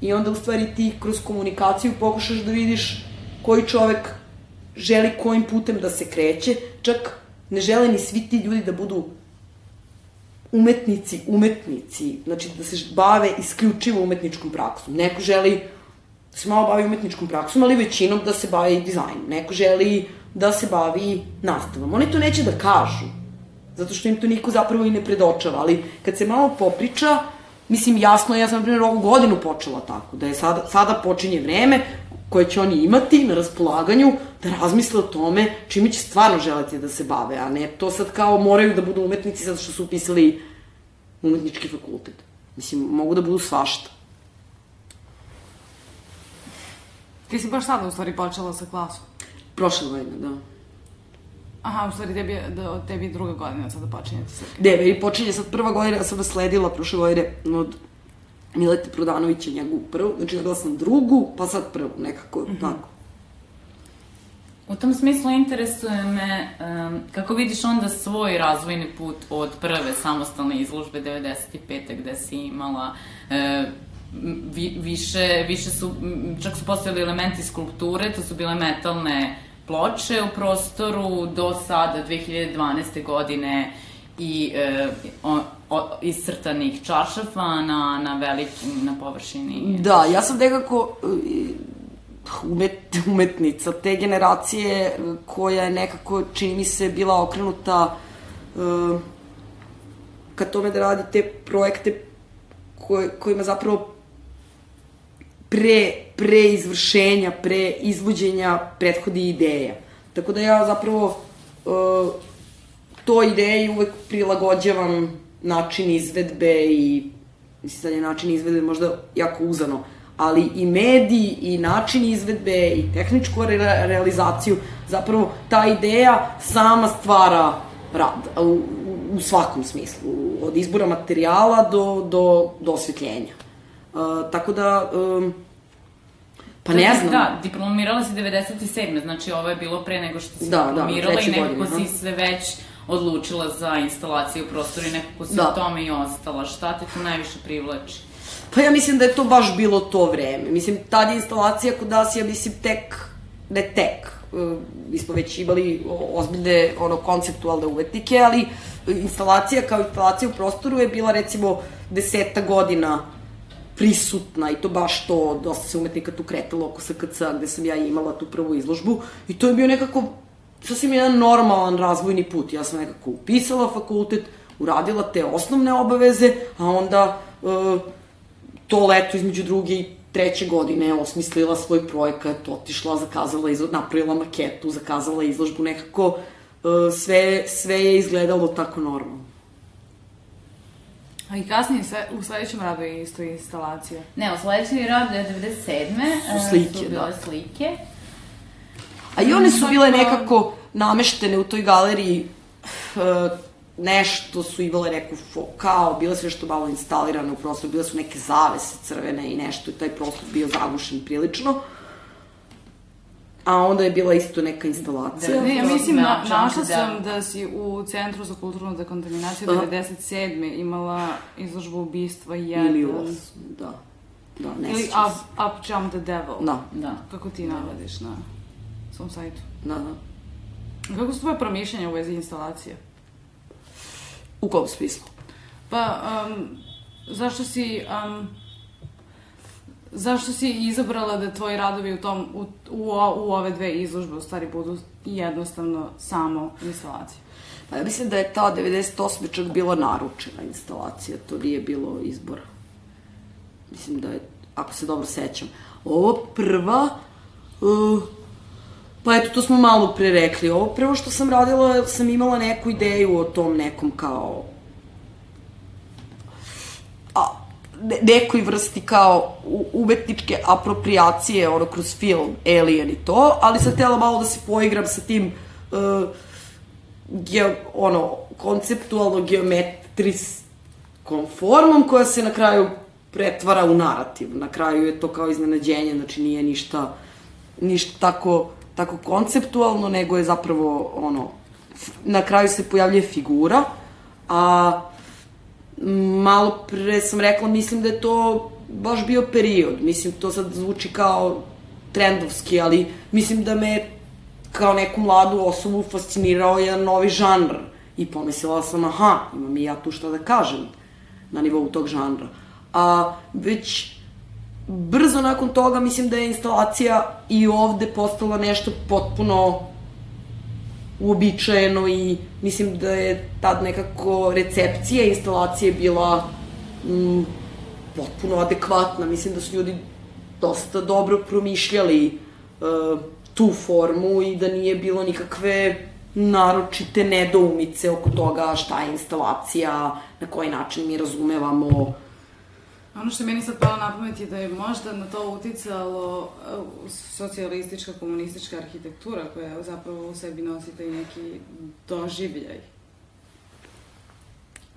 i onda u stvari ti kroz komunikaciju pokušaš da vidiš koji čovek želi kojim putem da se kreće, čak ne žele ni svi ti ljudi da budu umetnici, umetnici, znači da se bave isključivo umetničkom praksom. Neko želi da se malo bavi umetničkom praksom, ali većinom da se bavi dizajnom. Neko želi da se bavi nastavom. Oni to neće da kažu, zato što im to niko zapravo i ne predočava, ali kad se malo popriča, mislim, jasno, ja sam, na primjer, ovu godinu počela tako, da je sada, sada počinje vreme koje će oni imati na raspolaganju da razmisle o tome čime će stvarno želeti da se bave, a ne to sad kao moraju da budu umetnici zato što su upisali umetnički fakultet. Mislim, mogu da budu svašta. Ti si baš sada u stvari počela sa klasom. Prošle godine, da. Aha, u stvari tebi, da, tebi druga godina sada počinjati sa Ne, meni počinje sad prva godina, ja sam nasledila prošle godine od Milete Prodanovića njegovu prvu, znači nadala sam drugu, pa sad prvu, nekako, mm -hmm. tako. U tom smislu interesuje me um, kako vidiš onda svoj razvojni put od prve samostalne izložbe 95. gde si imala e, vi, više, više su, čak su postojali elementi skulpture, to su bile metalne ploče u prostoru do sada 2012. godine i e, o, o, iscrtanih čaršafa na, na velikim, na površini. Da, ja sam nekako uh, umet, umetnica te generacije uh, koja je nekako, čini mi se, bila okrenuta uh, ka tome da radi te projekte koje, kojima zapravo pre, pre izvršenja, pre izvođenja prethodi ideja. Tako da ja zapravo uh, to ideji uvek prilagođavam način izvedbe i mislim sad je način izvedbe možda jako uzano, ali i mediji i način izvedbe i tehničku re realizaciju, zapravo ta ideja sama stvara rad u, u svakom smislu, od izbora materijala do, do, do osvetljenja. Uh, tako da, um, pa ne znam. Da, diplomirala si 97. Znači ovo je bilo pre nego što si Da, da, diplomirala treće i nekako godine, si se već odlučila za instalaciju u prostoru i nekako si Da. u tome i ostala. Šta te tu najviše privlači? Pa ja mislim da je to baš bilo to vreme. Mislim, tad je instalacija kod nas, ja mislim, tek, ne tek, e, mi smo već imali ozbiljne, ono, konceptualne umetnike, ali instalacija kao instalacija u prostoru je bila, recimo, deseta godina prisutna i to baš to, dosta se umetnika tu kretalo oko SKC gde sam ja imala tu prvu izložbu i to je bio nekako sasvim jedan normalan razvojni put. Ja sam nekako upisala fakultet, uradila te osnovne obaveze, a onda e, to leto između druge i treće godine osmislila svoj projekat, otišla, zakazala, izlo, napravila maketu, zakazala izložbu, nekako e, sve, sve je izgledalo tako normalno. A i kasnije se, u sledećem radu je isto instalacija. Ne, u sledeći rad je 97. Su e, slike, su bile da. slike. A i one su bile nekako nameštene u toj galeriji, e, nešto su imale neku fo, kao, bile su nešto malo instalirane u prostoru, bile su neke zavese crvene i nešto, i taj prostor bio zagušen prilično. A onda je bila isto neka instalacija. Ne, ja mislim, Da, na, našla da. sam da si u Centru za kulturnu dekontaminaciju Aha. 97. imala izložbu ubistva 1. Ili osam, da. Da, ne Ili up, up Jump the Devil. Da, Da. Kako ti navodiš na svom sajtu. da, da. Kako su tvoje promišljanja u vezi instalacije? U kom smislu? Pa, um, zašto si... Um, zašto si izabrala da tvoji radovi u, tom, u, u, u ove dve izložbe u stvari budu jednostavno samo instalacije? Pa ja mislim da je ta 98. čak bila naručena instalacija, to nije bilo izbora. Mislim da je, ako se dobro sećam. Ovo prva, uh, pa eto, to smo malo pre rekli. Ovo prvo što sam radila, sam imala neku ideju o tom nekom kao a, ne, nekoj vrsti kao umetničke apropriacije, ono, kroz film Alien i to, ali sam htjela malo da se poigram sa tim uh, ge, ono, konceptualno geometrijskom formom koja se na kraju pretvara u narativ. Na kraju je to kao iznenađenje, znači nije ništa, ništa tako, tako konceptualno, nego je zapravo ono, na kraju se pojavljuje figura, a malo pre sam rekla, mislim da je to baš bio period. Mislim, to sad zvuči kao trendovski, ali mislim da me kao neku mladu osobu fascinirao jedan novi žanr. I pomislila sam, aha, imam i ja tu šta da kažem na nivou tog žanra. A već brzo nakon toga mislim da je instalacija i ovde postala nešto potpuno uobičajeno i mislim da je tad nekako recepcija instalacije bila mm, potpuno adekvatna. Mislim da su ljudi dosta dobro promišljali uh, tu formu i da nije bilo nikakve naročite nedoumice oko toga šta je instalacija, na koji način mi razumevamo Ono što meni sad palo na pamet je da je možda na to uticalo uh, socijalistička, komunistička arhitektura koja zapravo u sebi nosi taj neki doživljaj.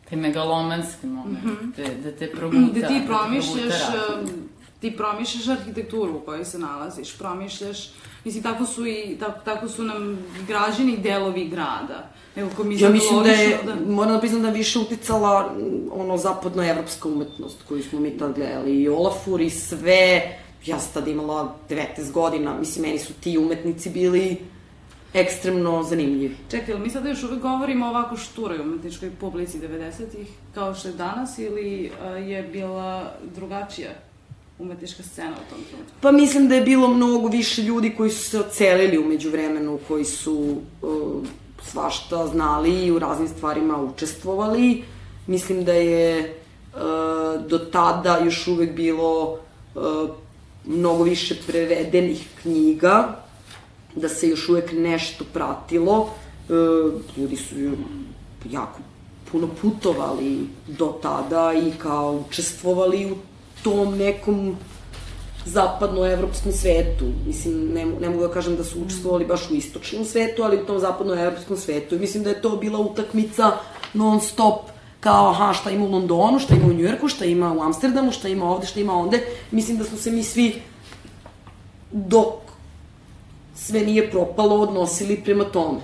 Taj megalomanski moment, mm -hmm. da, da te promuta. Da ti promišljaš, da razum. ti promišljaš arhitектuru u kojoj se nalaziš, promišljaš, mislim, tako su i, tako, tako su nam građeni delovi grada. Nego ko mi Ja mislim da je, da... moram da priznam da je više uticala mm, ono zapadnoevropska umetnost koju smo mi tad gledali. I Olafur i sve, ja sam tad imala 19 godina, mislim, meni su ti umetnici bili ekstremno zanimljivi. Čekaj, ali mi sada još uvek govorimo ovako šturoj umetničkoj publici 90-ih, kao što je danas, ili uh, je bila drugačija umetnička scena u tom trenutku? Pa mislim da je bilo mnogo više ljudi koji su se ocelili umeđu vremenu, koji su uh, svašta znali i u raznim stvarima učestvovali. Mislim da je uh, do tada još uvek bilo uh, mnogo više prevedenih knjiga, da se još uvek nešto pratilo. Uh, ljudi su jako puno putovali do tada i kao učestvovali u tom nekom zapadnoevropskom svetu. Mislim, ne, ne mogu da kažem da su učestvovali baš u istočnom svetu, ali u tom zapadnoevropskom svetu. I mislim da je to bila utakmica non stop kao, aha, šta ima u Londonu, šta ima u Njujorku, šta ima u Amsterdamu, šta ima ovde, šta ima onde. Mislim da smo se mi svi dok sve nije propalo odnosili prema tome.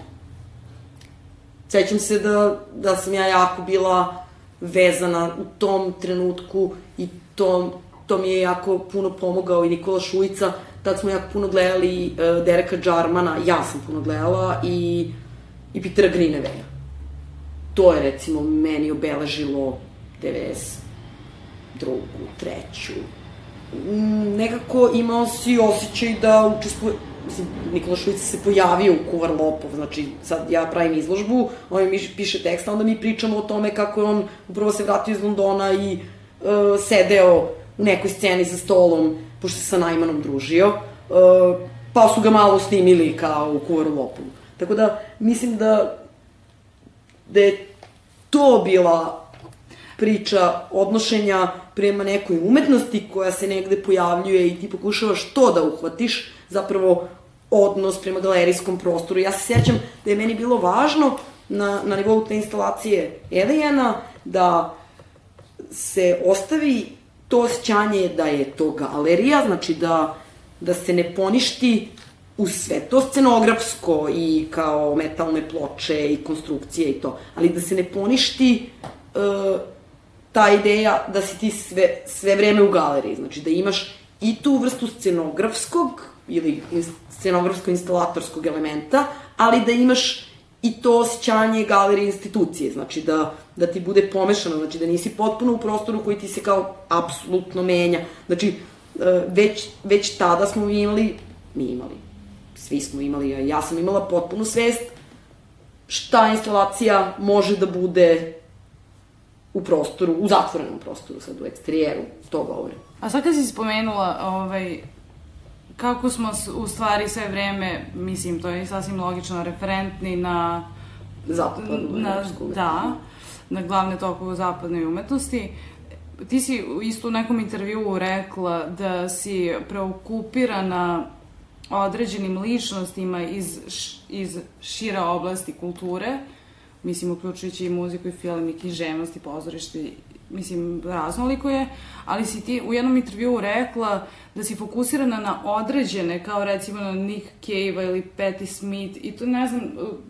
Sećam se da, da sam ja jako bila vezana u tom trenutku i to, to mi je jako puno pomogao i Nikola Šujica. Tad smo jako puno gledali uh, Dereka Džarmana, ja sam puno gledala, i, i Petera Grineveja. To je, recimo, meni obeležilo 92. treću. Mm, nekako imao si osjećaj da učestvuje, mislim, Nikola Šujica se pojavio u Kuvar Lopov, znači sad ja pravim izložbu, on mi piše tekst, onda mi pričamo o tome kako je on upravo se vratio iz Londona i uh, sedeo u nekoj sceni za stolom, pošto se sa Najmanom družio, uh, pa su ga malo snimili kao u Kuvaru Lopovu. Tako da, mislim da, da je to bila priča odnošenja prema nekoj umetnosti koja se negde pojavljuje i ti pokušavaš to da uhvatiš, zapravo odnos prema galerijskom prostoru. Ja se sjećam da je meni bilo važno na, na nivou te instalacije Edejana da se ostavi to osjećanje da je to galerija, znači da, da se ne poništi u sve to scenografsko i kao metalne ploče i konstrukcije i to, ali da se ne poništi uh, ta ideja da si ti sve, sve vreme u galeriji, znači da imaš i tu vrstu scenografskog ili scenografsko-instalatorskog elementa, ali da imaš i to osjećanje galerije institucije, znači da, da ti bude pomešano, znači da nisi potpuno u prostoru koji ti se kao apsolutno menja. Znači, e, već, već tada smo imali, mi imali, svi smo imali, ja sam imala potpunu svest šta instalacija može da bude u prostoru, u zatvorenom prostoru, sad u eksterijeru, to govorim. A sad kad si spomenula ovaj, kako smo u stvari sve vreme, mislim, to je sasvim logično, referentni na... Zapadnu na, Da, na glavne tokove zapadne umetnosti. Ti si isto u nekom intervjuu rekla da si preokupirana određenim ličnostima iz, iz šira oblasti kulture, mislim, uključujući i muziku i film i književnost i pozorište mislim, raznoliko je, ali si ti u jednom intervjuu rekla da si fokusirana na određene, kao recimo na Nick Cave-a ili Patti Smith, i to ne znam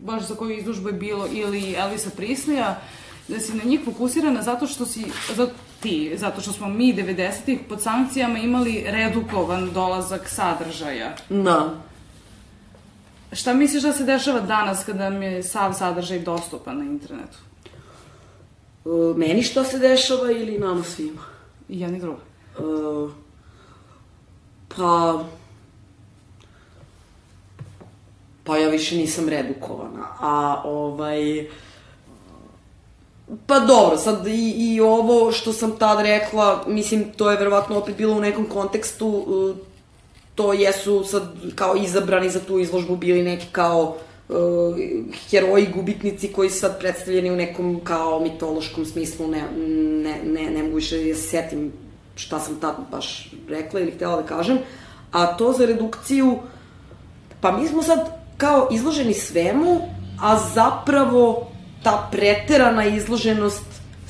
baš za koju izložbu je bilo, ili Elvisa Prislija, da si na njih fokusirana zato što si, zato, ti, zato što smo mi 90-ih pod sankcijama imali redukovan dolazak sadržaja. Da. Šta misliš da se dešava danas kada mi je sav sadržaj dostupan na internetu? E, meni što se dešava ili nama svima? I jedni drugi. E, pa... Pa ja više nisam redukovana, a ovaj... Pa dobro, sad i, i ovo što sam tad rekla, mislim, to je verovatno opet bilo u nekom kontekstu, e, to jesu sad kao izabrani za tu izložbu bili neki kao uh, heroji, gubitnici koji su sad predstavljeni u nekom kao mitološkom smislu, ne, ne, ne, ne mogu više da se setim šta sam tad baš rekla ili htela da kažem, a to za redukciju, pa mi smo sad kao izloženi svemu, a zapravo ta preterana izloženost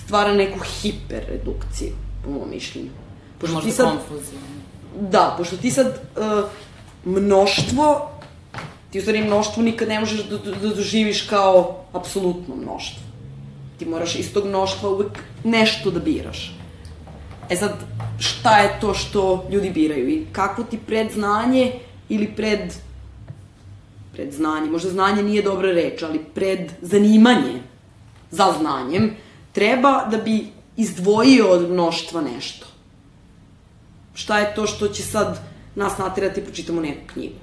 stvara neku hiperredukciju, po mojom mišljenju. Pošto Možda sad, konfuzija. Da, pošto ti sad uh, mnoštvo, ti u stvari mnoštvo nikad ne možeš da, da, da doživiš kao apsolutno mnoštvo. Ti moraš iz tog mnoštva uvek nešto da biraš. E sad, šta je to što ljudi biraju i kako ti predznanje ili pred predznanje, možda znanje nije dobra reč, ali pred zanimanje za znanjem, treba da bi izdvojio od mnoštva nešto. Šta je to što će sad nas natirati da pročitamo neku knjigu?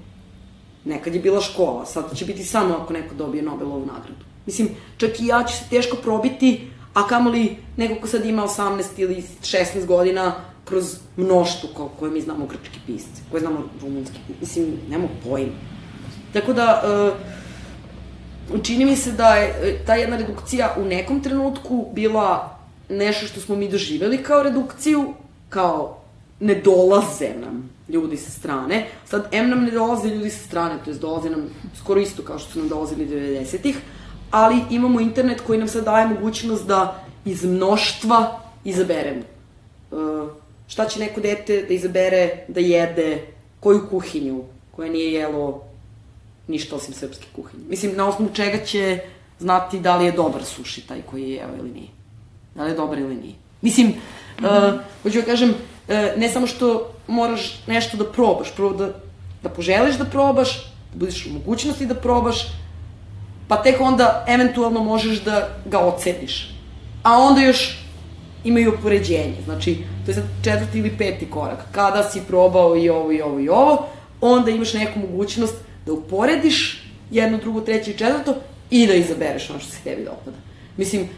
Nekad je bila škola, sad će biti samo ako neko dobije Nobelovu nagradu. Mislim, čak i ja ću se teško probiti, a kamoli neko ko sad ima 18 ili 16 godina kroz mnoštvo ko, koje mi znamo grčki pisci, koje znamo rumunski, mislim, nemamo pojma. Tako da, uh, čini mi se da je e, ta jedna redukcija u nekom trenutku bila nešto što smo mi doživeli kao redukciju, kao ne dolaze nam ljudi sa strane. Sad, M nam ne dolaze ljudi sa strane, to je dolaze nam skoro isto kao što su nam dolazili 90-ih, ali imamo internet koji nam sad daje mogućnost da iz mnoštva izaberemo. Uh, šta će neko dete da izabere da jede, koju kuhinju, koja nije jelo ništa osim srpske kuhinje. Mislim, na osnovu čega će znati da li je dobar suši taj koji je jeo ili nije. Da li je dobar ili nije. Mislim, mm -hmm. uh, hoću da kažem, uh, ne samo što moraš nešto da probaš, prvo da, da poželiš da probaš, da budeš u mogućnosti da probaš, pa tek onda eventualno možeš da ga oceniš. A onda još imaju upoređenje. Znači, to je sad četvrti ili peti korak. Kada si probao i ovo i ovo i ovo, onda imaš neku mogućnost da uporediš jedno, drugo, treće i četvrto i da izabereš ono što se tebi dopada. Mislim,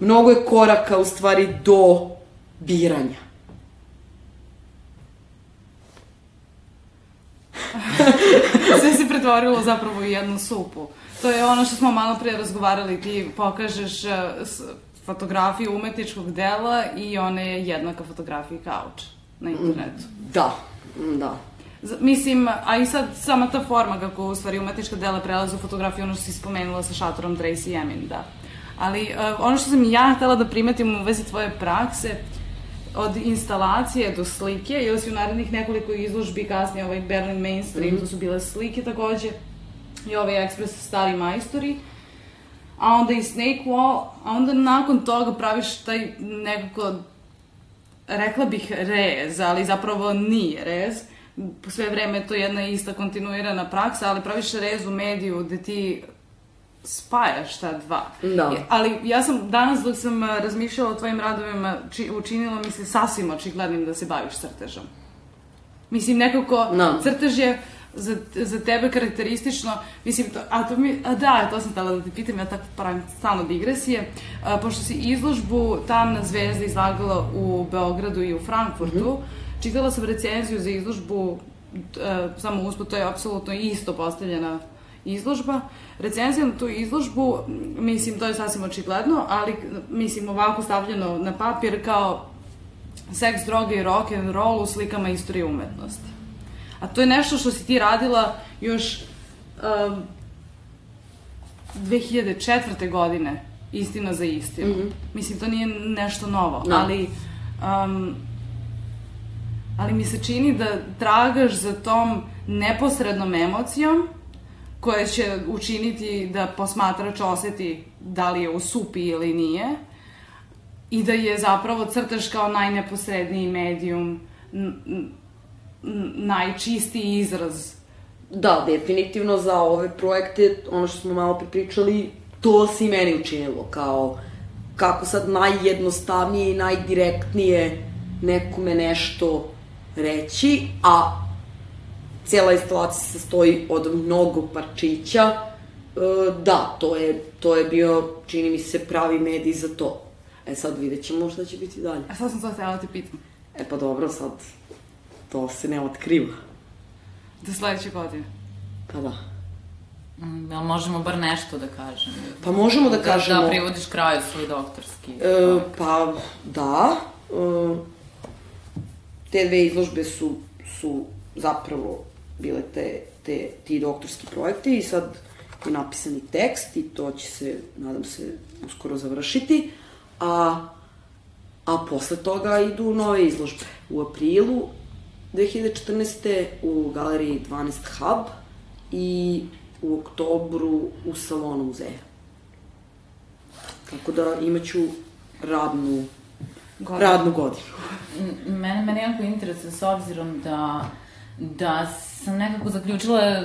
mnogo je koraka u stvari do biranja. Sve se pretvorilo zapravo u jednu supu. To je ono što smo malo pre razgovarali, ti pokažeš uh, fotografiju umetničkog dela i ona je jednaka fotografiji kauča na internetu. Da, da. Mislim, a i sad sama ta forma kako u stvari umetnička dela prelaze u fotografiju, ono što si spomenula sa šatorom Tracy Emin, da. Ali uh, ono što sam ja htela da primetim u vezi tvoje prakse, od instalacije do slike, ili si u narednih nekoliko izložbi, kasnije ovaj Berlin Mainstream, mm -hmm. to su bile slike takođe, i ovaj Express Stari Majstori, a onda i Snake Wall, a onda nakon toga praviš taj nekako, rekla bih rez, ali zapravo nije rez, sve vreme je to jedna ista kontinuirana praksa, ali praviš rez u mediju gde ti spajaš ta dva. Da. Ali ja sam danas dok sam razmišljala o tvojim radovima či, učinilo mi se sasvim očiglednim da se baviš crtežom. Mislim, nekako da. crtež je za, za tebe karakteristično, mislim, to, a to mi, a da, to sam htela da te pitam, ja tako pravim stalno digresije, a, pošto si izložbu Tamna zvezda izlagala u Beogradu i u Frankfurtu, mm -hmm. Čitala sam recenziju za izložbu, a, samo uspod, to je apsolutno isto postavljena izložba. Recenzija na tu izložbu, mislim, to je sasvim očigledno, ali, mislim, ovako stavljeno na papir kao seks, droge i rock and roll u slikama istorije umetnosti. A to je nešto što si ti radila još um, 2004. godine, istina za istinu. Mm -hmm. Mislim, to nije nešto novo, no. ali... Um, ali mi se čini da tragaš za tom neposrednom emocijom koja će učiniti da posmatrač oseti da li je u supi ili nije, i da je zapravo crtaš kao najneposredniji medijum, najčistiji izraz. Da, definitivno za ove projekte, ono što smo malo pripričali, to se i meni učinilo, kao kako sad najjednostavnije i najdirektnije nekome nešto reći, a cijela instalacija se sastoji od mnogo parčića, e, da, to je, to je bio, čini mi se, pravi medij za to. E sad vidjet ćemo šta će biti dalje. A sad sam to htjela da te pitam. E pa dobro, sad to se ne otkriva. Do sledeće godine. Pa da. Mm, Jel možemo bar nešto da kažemo? Pa možemo da kažemo... Da, da privodiš kraju svoj doktorski. E, pa da. E, te dve izložbe su, su zapravo bile te, te, ti doktorski projekti i sad je napisani tekst i to će se, nadam se, uskoro završiti. A, a posle toga idu nove izložbe. U aprilu 2014. u galeriji 12 Hub i u oktobru u salonu muzeja. Tako da imaću radnu, Godinu. radnu godinu. Mene, mene jako interesuje s obzirom da da sam nekako zaključila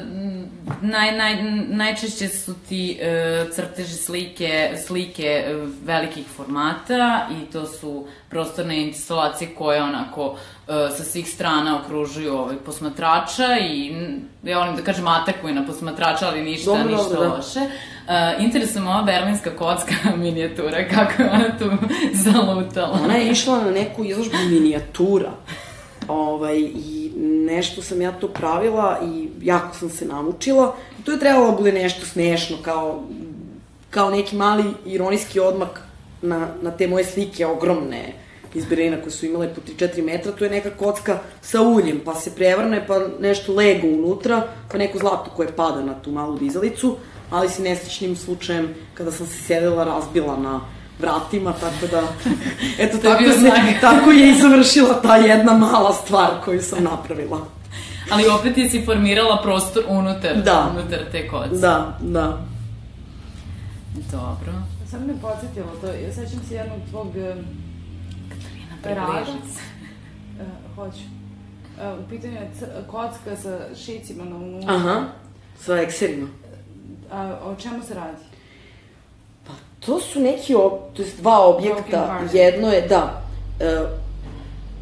naj, naj, najčešće su ti e, crteži slike, slike e, velikih formata i to su prostorne instalacije koje onako e, sa svih strana okružuju ovaj, posmatrača i ja volim da kažem atakuju na posmatrača, ali ništa, Dobro, ništa dobro, da. loše. E, interesuje me ova berlinska kocka minijatura, kako je ona tu zalutala. Ona je išla na neku izložbu minijatura. Ovaj, I nešto sam ja to pravila i jako sam se namučila. To je trebalo da bude nešto smešno, kao, kao neki mali ironijski odmak na, na te moje slike ogromne iz Berlina koje su imale po 3-4 metra, to je neka kocka sa uljem, pa se prevrne, pa nešto lego unutra, pa neko zlato koje pada na tu malu dizalicu, ali se nesrećnim slučajem, kada sam se sedela, razbila na vratima, tako da, eto, To je tako, se, znak. tako je i završila ta jedna mala stvar koju sam napravila. Ali opet ti si formirala prostor unutar, Da. unutar te koce. Da, da. Dobro. Sad me podsjetilo to, ja sećam se jednog tvog rada. Uh, hoću. Uh, u pitanju je kocka sa šicima na unutra. Aha, sa ekserima. A, o čemu se radi? Pa, to su neki, ob, to jest dva objekta. Jedno je, da, e,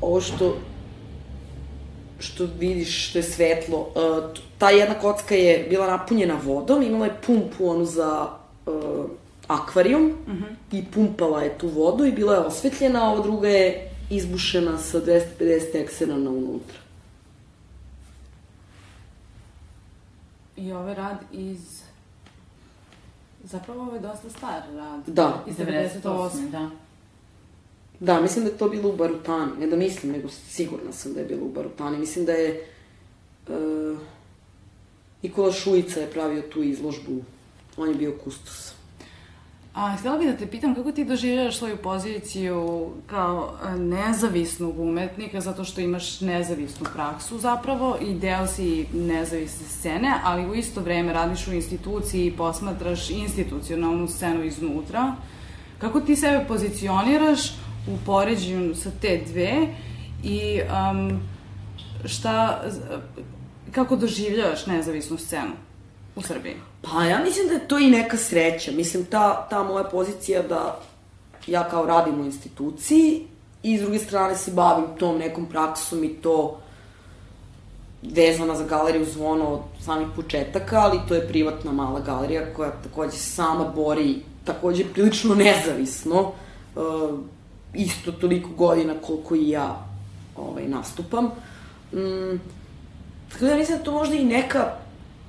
ovo što što vidiš, što je svetlo, e, ta jedna kocka je bila napunjena vodom, imala je pumpu onu za e, akvarijum i pumpala je tu vodu i bila je osvetljena, a ova druga je izbušena sa 250 eksena na unutra. I ovaj rad iz... Zapravo ovo je dosta star rad. Da. Iz 98. 98. Da. Da, mislim da je to bilo u Barutani. Ne da mislim, nego sigurna sam da je bilo u Barutani. Mislim da je uh, Nikola Šujica je pravio tu izložbu. On je bio kustos. A, htjela bih da te pitam kako ti doživljavaš svoju poziciju kao e, nezavisnog umetnika, zato što imaš nezavisnu praksu zapravo i deo si nezavisne scene, ali u isto vreme radiš u instituciji i posmatraš institucionalnu scenu iznutra. Kako ti sebe pozicioniraš u poređenju sa te dve i um, šta, kako doživljavaš nezavisnu scenu u Srbiji? Pa ja mislim da je to i neka sreća. Mislim, ta, ta moja pozicija da ja kao radim u instituciji i s druge strane se bavim tom nekom praksom i to vezana za galeriju Zvono od samih početaka, ali to je privatna mala galerija koja takođe sama bori takođe prilično nezavisno, uh, isto toliko godina koliko i ja ovaj, nastupam. Mm, tako da mislim da to možda i neka,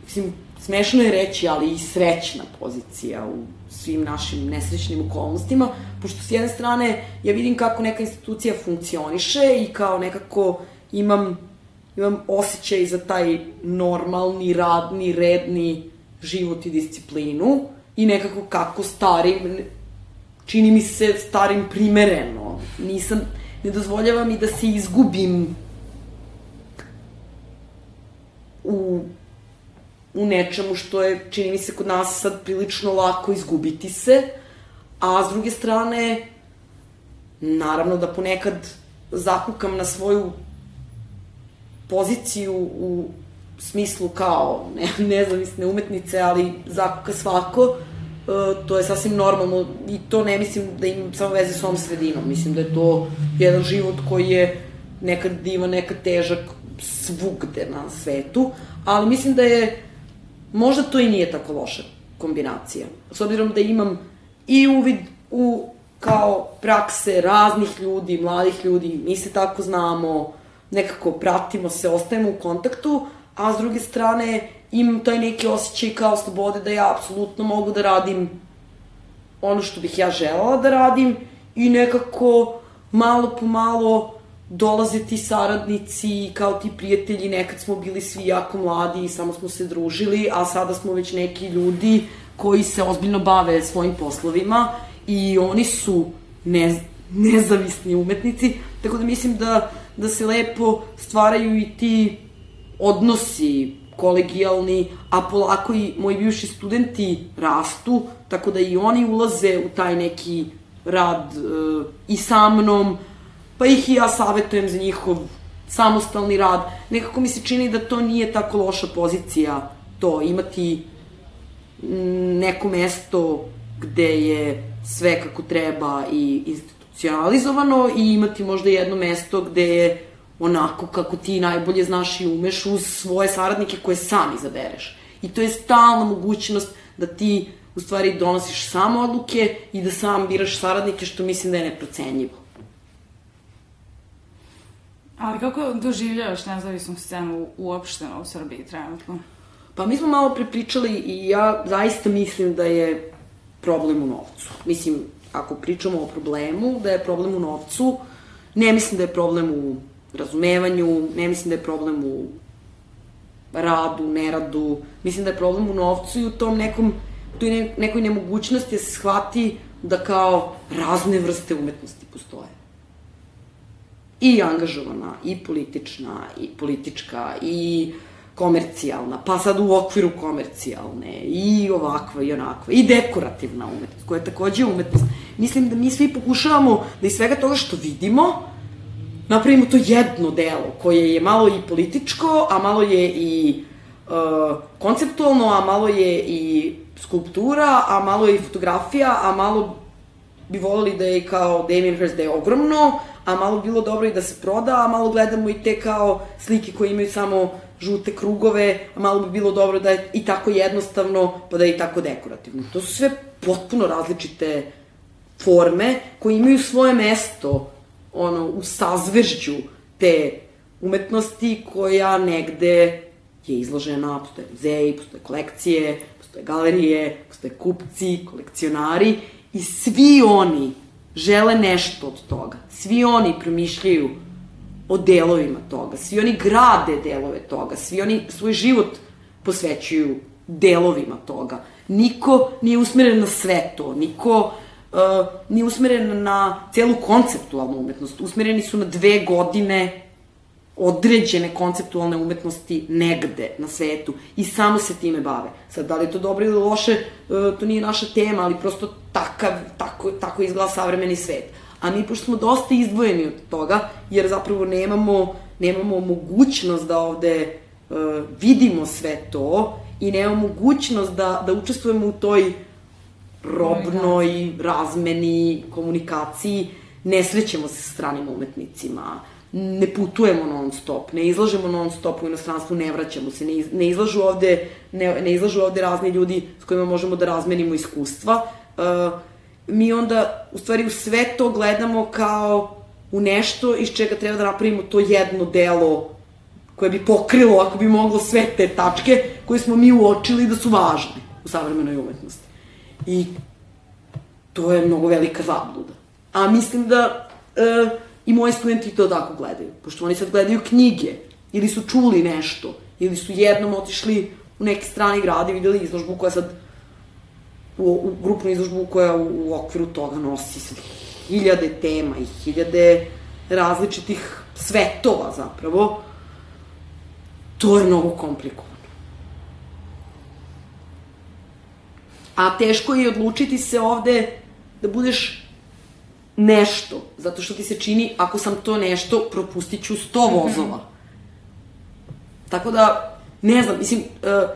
mislim, smešno je reći, ali i srećna pozicija u svim našim nesrećnim okolnostima, pošto s jedne strane ja vidim kako neka institucija funkcioniše i kao nekako imam, imam osjećaj za taj normalni, radni, redni život i disciplinu i nekako kako starim, čini mi se starim primereno. Nisam, ne dozvoljavam mi da se izgubim u u nečemu što je, čini mi se, kod nas sad prilično lako izgubiti se, a s druge strane, naravno da ponekad zakukam na svoju poziciju u smislu kao ne, nezavisne umetnice, ali zakuka svako, e, to je sasvim normalno i to ne mislim da im samo veze s ovom sredinom. Mislim da je to jedan život koji je nekad divan, nekad težak svugde na svetu, ali mislim da je možda to i nije tako loša kombinacija. S obzirom da imam i uvid u kao prakse raznih ljudi, mladih ljudi, mi se tako znamo, nekako pratimo se, ostajemo u kontaktu, a s druge strane imam taj neki osjećaj kao slobode da ja apsolutno mogu da radim ono što bih ja želala da radim i nekako malo po malo dolaze ti saradnici, kao ti prijatelji, nekad smo bili svi jako mladi i samo smo se družili, a sada smo već neki ljudi koji se ozbiljno bave svojim poslovima i oni su ne, nezavisni umetnici, tako da mislim da, da se lepo stvaraju i ti odnosi kolegijalni, a polako i moji bivši studenti rastu, tako da i oni ulaze u taj neki rad e, i sa mnom, pa ih i ja savetujem za njihov samostalni rad. Nekako mi se čini da to nije tako loša pozicija, to imati neko mesto gde je sve kako treba i institucionalizovano i imati možda jedno mesto gde je onako kako ti najbolje znaš i umeš uz svoje saradnike koje sam izabereš. I to je stalna mogućnost da ti u stvari donosiš samo odluke i da sam biraš saradnike što mislim da je neprocenjivo. Ali kako doživljavaš nezavisnu scenu uopšteno u Srbiji trenutno? Pa mi smo malo prepričali i ja zaista mislim da je problem u novcu. Mislim, ako pričamo o problemu, da je problem u novcu, ne mislim da je problem u razumevanju, ne mislim da je problem u radu, neradu, mislim da je problem u novcu i u tom nekom, toj ne, nekoj nemogućnosti da se shvati da kao razne vrste umetnosti postoje. I angažovana, i politična, i politička, i komercijalna, pa sad u okviru komercijalne, i ovakva, i onakva, i dekorativna umetnost, koja je takođe umetnost. Mislim da mi svi pokušavamo da iz svega toga što vidimo, napravimo to jedno delo koje je malo i političko, a malo je i uh, konceptualno, a malo je i skulptura, a malo je i fotografija, a malo bi volili da je kao Damien Hirst da je ogromno, a malo bilo dobro i da se proda, a malo gledamo i te kao slike koje imaju samo žute krugove, a malo bi bilo dobro da je i tako jednostavno, pa da je i tako dekorativno. To su sve potpuno različite forme koje imaju svoje mesto ono, u sazvežđu te umetnosti koja negde je izložena, postoje muzeji, postoje kolekcije, postoje galerije, postoje kupci, kolekcionari i svi oni žele nešto od toga. Svi oni promišljaju o delovima toga, svi oni grade delove toga, svi oni svoj život posvećuju delovima toga. Niko nije usmeren na sve to, niko uh, nije usmeren na celu konceptualnu umetnost. Usmereni su na dve godine određene konceptualne umetnosti negde na svetu i samo se time bave. Sad, da li je to dobro ili loše, uh, to nije naša tema, ali prosto takav, tako, tako izgleda savremeni svet. A mi, pošto smo dosta izdvojeni od toga, jer zapravo nemamo, nemamo mogućnost da ovde uh, vidimo sve to i nemamo mogućnost da, da učestvujemo u toj robnoj razmeni, komunikaciji, ne srećemo se sa stranim umetnicima, ne putujemo non stop, ne izlažemo non stop u inostranstvu, ne vraćamo se, ne, iz, ne izlažu ovde ne, ne izlažu ovde razni ljudi s kojima možemo da razmenimo iskustva. Uh, mi onda u stvari u sve to gledamo kao u nešto iz čega treba da napravimo to jedno delo koje bi pokrilo, ako bi moglo, sve te tačke koje smo mi uočili da su važne u savremenoj umetnosti. I to je mnogo velika zabluda. A mislim da e, i moji studenti to tako gledaju. Pošto oni sad gledaju knjige, ili su čuli nešto, ili su jednom otišli u neki strani grad i videli izložbu koja sad u, u grupnu izložbu koja u, u okviru toga nosi sad hiljade tema i hiljade različitih svetova zapravo, to je mnogo komplikovano. A teško je odlučiti se ovde da budeš nešto, zato što ti se čini, ako sam to nešto, propustit ću 100 vozova. Tako da, ne znam, mislim, e,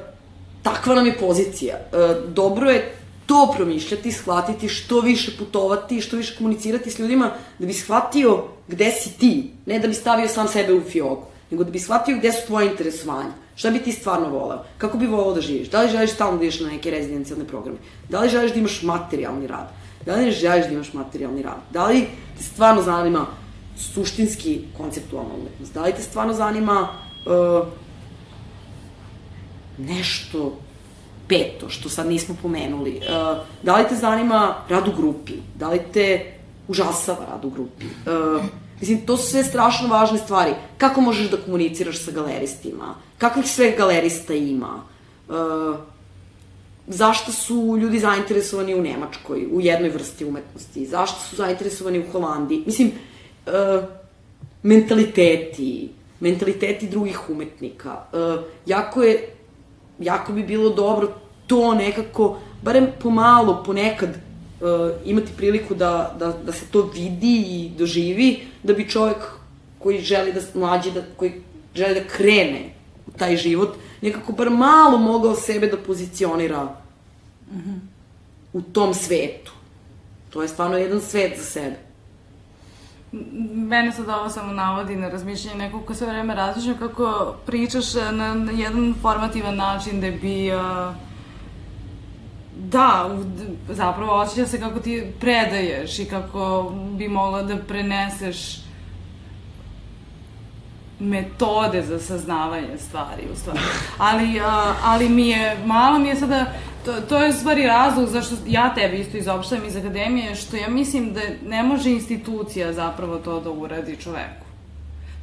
takva nam je pozicija. E, dobro je to promišljati, shvatiti što više putovati, što više komunicirati s ljudima, da bi shvatio gde si ti, ne da bi stavio sam sebe u fioku, nego da bi shvatio gde su tvoje interesovanja, šta bi ti stvarno voleo, kako bi voleo da živiš, da li želiš stalno da ideš na neke rezidencijalne programe, da li želiš da imaš materijalni rad, da li želiš da imaš materijalni rad, da li te stvarno zanima suštinski konceptualna umetnost, da li te stvarno zanima uh, nešto peto, što sad nismo pomenuli. Uh, da li te zanima rad u grupi? Da li te užasava rad u grupi? Uh, mislim, to su sve strašno važne stvari. Kako možeš da komuniciraš sa galeristima? Kakvih sve galerista ima? Uh, zašto su ljudi zainteresovani u Nemačkoj, u jednoj vrsti umetnosti? Zašto su zainteresovani u Holandiji? Mislim, uh, mentaliteti, mentaliteti drugih umetnika. Uh, jako je jako bi bilo dobro to nekako, barem pomalo, ponekad, uh, imati priliku da, da, da se to vidi i doživi, da bi čovek koji želi da mlađi, da, koji želi da krene taj život, nekako bar malo mogao sebe da pozicionira mm -hmm. u tom svetu. To je stvarno jedan svet za sebe mene sad ovo samo navodi na razmišljanje nekog ko sve vreme razmišljam kako pričaš na, jedan formativan način da bi uh, da, zapravo osjeća se kako ti predaješ i kako bi mogla da preneseš metode za saznavanje stvari, u stvari. Ali, a, ali mi je, malo mi je sada, to, to je stvari razlog zašto ja tebe isto izopštavam iz akademije, što ja mislim da ne može institucija zapravo to da uradi čoveku.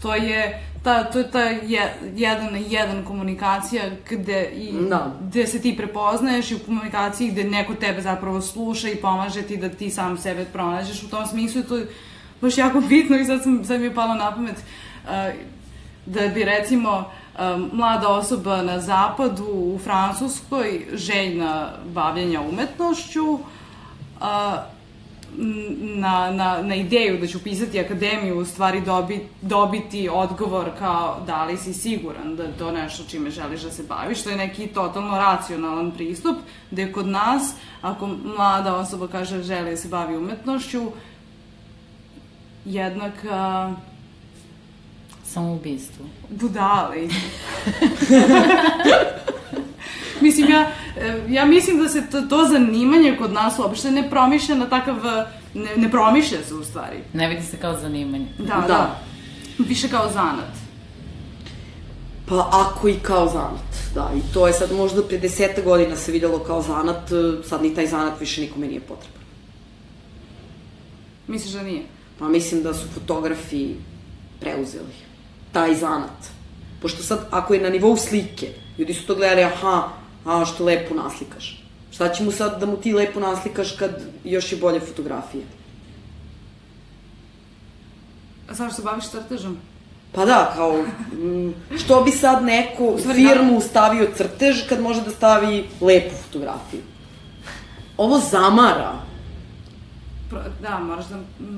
To je ta, to je ta je, jedan na jedan komunikacija gde, i, no. Da. gde se ti prepoznaješ i u komunikaciji gde neko tebe zapravo sluša i pomaže ti da ti sam sebe pronađeš. U tom smislu je to baš jako bitno i sad, sam, sad mi je palo na pamet. Uh, da bi recimo mlada osoba na zapadu u Francuskoj željna bavljenja umetnošću na, na, na ideju da ću pisati akademiju u stvari dobi, dobiti odgovor kao da li si siguran da je to nešto čime želiš da se baviš, što je neki totalno racionalan pristup, gde kod nas, ako mlada osoba kaže želi da se bavi umetnošću, jednak uh, Samoubistvo. Budale. mislim, ja, e, ja mislim da se to, to zanimanje kod nas uopšte ne promišlja na takav, ne, ne promišlja se u stvari. Ne vidi se kao zanimanje. Da, da. da. Više kao zanat. Pa ako i kao zanat, da. I to je sad možda pre deseta godina se videlo kao zanat, e, sad ni taj zanat više nikome nije potreban. Misliš da nije? Pa mislim da su fotografi preuzeli taj zanat. Pošto sad, ako je na nivou slike, ljudi su to gledali, aha, a što lepo naslikaš. Šta će mu sad da mu ti lepo naslikaš kad još je bolje fotografije? A sad se baviš crtežom? Pa da, kao, što bi sad neko firmu stavio crtež kad može da stavi lepu fotografiju? Ovo zamara da, moraš da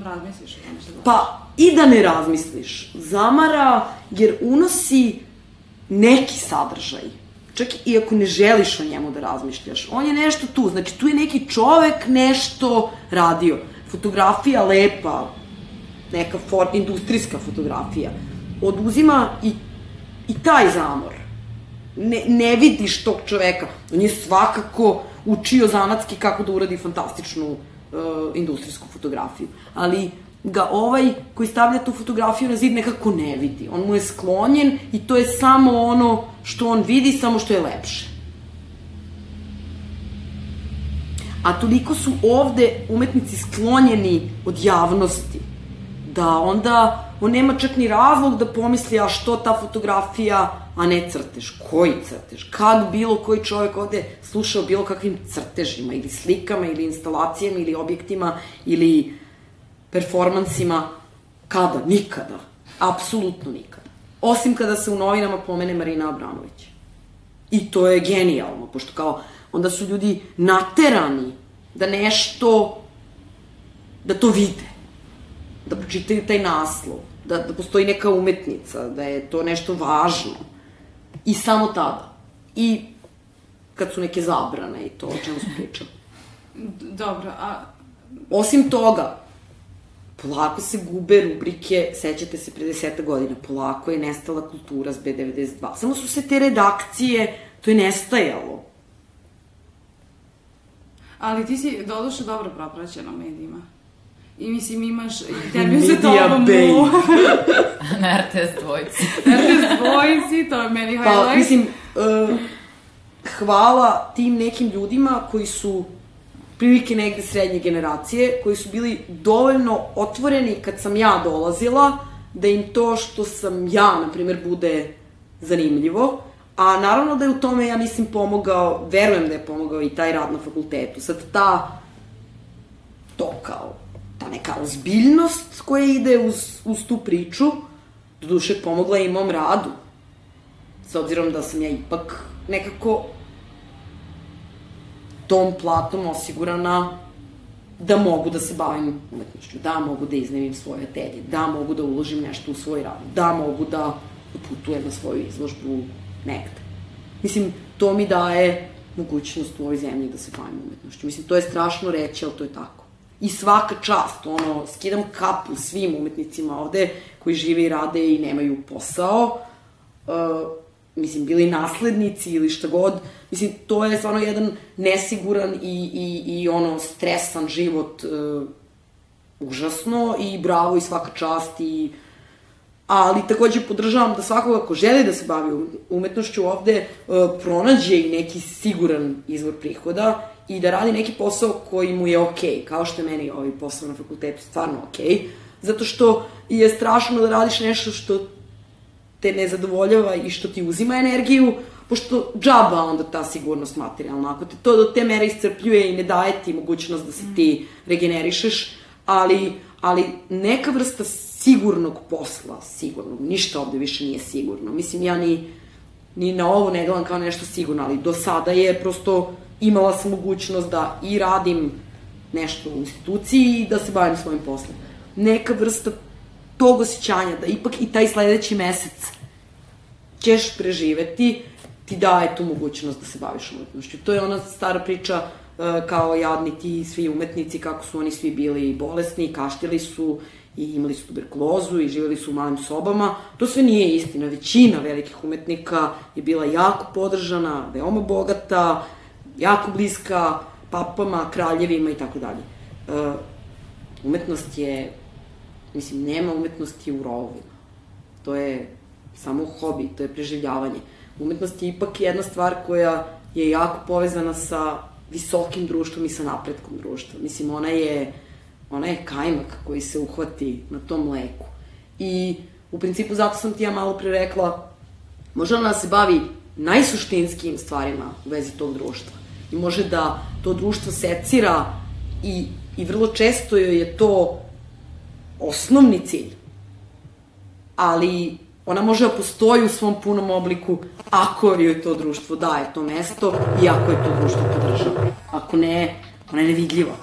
razmisliš. Da pa, i da ne razmisliš. Zamara, jer unosi neki sadržaj. Čak i ako ne želiš o njemu da razmišljaš. On je nešto tu, znači tu je neki čovek nešto radio. Fotografija lepa, neka for, industrijska fotografija. Oduzima i, i taj zamor. Ne, ne vidiš tog čoveka. On je svakako učio zanatski kako da uradi fantastičnu industrijsku fotografiju. Ali ga ovaj koji stavlja tu fotografiju na zid nekako ne vidi. On mu je sklonjen i to je samo ono što on vidi, samo što je lepše. A toliko su ovde umetnici sklonjeni od javnosti, da onda on nema čak ni razlog da pomisli a što ta fotografija a ne crtež. Koji crtež? Kad bilo koji čovjek ovde slušao bilo kakvim crtežima ili slikama ili instalacijama ili objektima ili performansima? Kada? Nikada. Apsolutno nikada. Osim kada se u novinama pomene Marina Abramović. I to je genijalno, pošto kao onda su ljudi naterani da nešto, da to vide. da pročitaju taj naslov, da, da postoji neka umetnica, da je to nešto važno. I samo tada. I kad su neke zabrane i to o čemu smo pričali. Dobro, a Osim toga, polako se gube rubrike, sećate se pre deseta godina, polako je nestala kultura s B92. Samo su se te redakcije, to je nestajalo. Ali ti si doduše dobro propraćena medijima. I mislim imaš i termin se Media tobom babe. u Na RTS dvojici. RTS dvojici, to je meni Pa, highlight. mislim, uh, hvala tim nekim ljudima koji su prilike negde srednje generacije, koji su bili dovoljno otvoreni kad sam ja dolazila, da im to što sam ja, na primjer, bude zanimljivo. A naravno da je u tome, ja mislim, pomogao, verujem da je pomogao i taj rad na fakultetu. Sad, ta, to kao, ta neka ozbiljnost koja ide uz, uz tu priču, doduše pomogla i mom radu s obzirom da sam ja ipak nekako tom platom osigurana da mogu da se bavim umetnošću, da mogu da iznevim svoje telje, da mogu da uložim nešto u svoj rad, da mogu da putujem na svoju izložbu negde. Mislim, to mi daje mogućnost u ovoj zemlji da se bavim umetnošću. Mislim, to je strašno reći, ali to je tako. I svaka čast, ono, skidam kapu svim umetnicima ovde koji žive i rade i nemaju posao. Uh, mislim, bili naslednici ili šta god. Mislim, to je stvarno jedan nesiguran i, i, i ono, stresan život uh, užasno i bravo i svaka čast i ali takođe podržavam da svakoga ko želi da se bavi umetnošću ovde uh, pronađe i neki siguran izvor prihoda i da radi neki posao koji mu je okej, okay, kao što je meni ovaj posao na fakultetu stvarno okej, okay, zato što je strašno da radiš nešto što te ne zadovoljava i što ti uzima energiju, pošto džaba onda ta sigurnost materijalna, ako te to do te mere iscrpljuje i ne daje ti mogućnost da se ti regenerišeš, ali, ali neka vrsta sigurnog posla, sigurnog, ništa ovde više nije sigurno. Mislim, ja ni, ni na ovo ne gledam kao nešto sigurno, ali do sada je prosto imala sam mogućnost da i radim nešto u instituciji i da se bavim svojim poslom. Neka vrsta tog osjećanja da ipak i taj sledeći mesec ćeš preživeti, ti daje tu mogućnost da se baviš umetnošću. To je ona stara priča uh, kao jadni ti svi umetnici, kako su oni svi bili bolesni, kaštili su i imali su tuberkulozu i živjeli su u malim sobama. To sve nije istina. Većina velikih umetnika je bila jako podržana, veoma bogata, jako bliska papama, kraljevima i tako dalje. Uh, Umetnost je, mislim, nema umetnosti u rovovima. To je samo hobi, to je preživljavanje. Umetnost je ipak jedna stvar koja je jako povezana sa visokim društvom i sa napretkom društva. Mislim, ona je, ona je kajmak koji se uhvati na tom mleku. I u principu zato sam ti ja malo pre rekla, može ona da se bavi najsuštinskim stvarima u vezi tog društva. I može da to društvo secira i, i vrlo često joj je to osnovni cilj. Ali ona može da postoji u svom punom obliku ako joj to društvo daje to mesto i ako je to društvo podržava. Ako ne, ona je nevidljiva.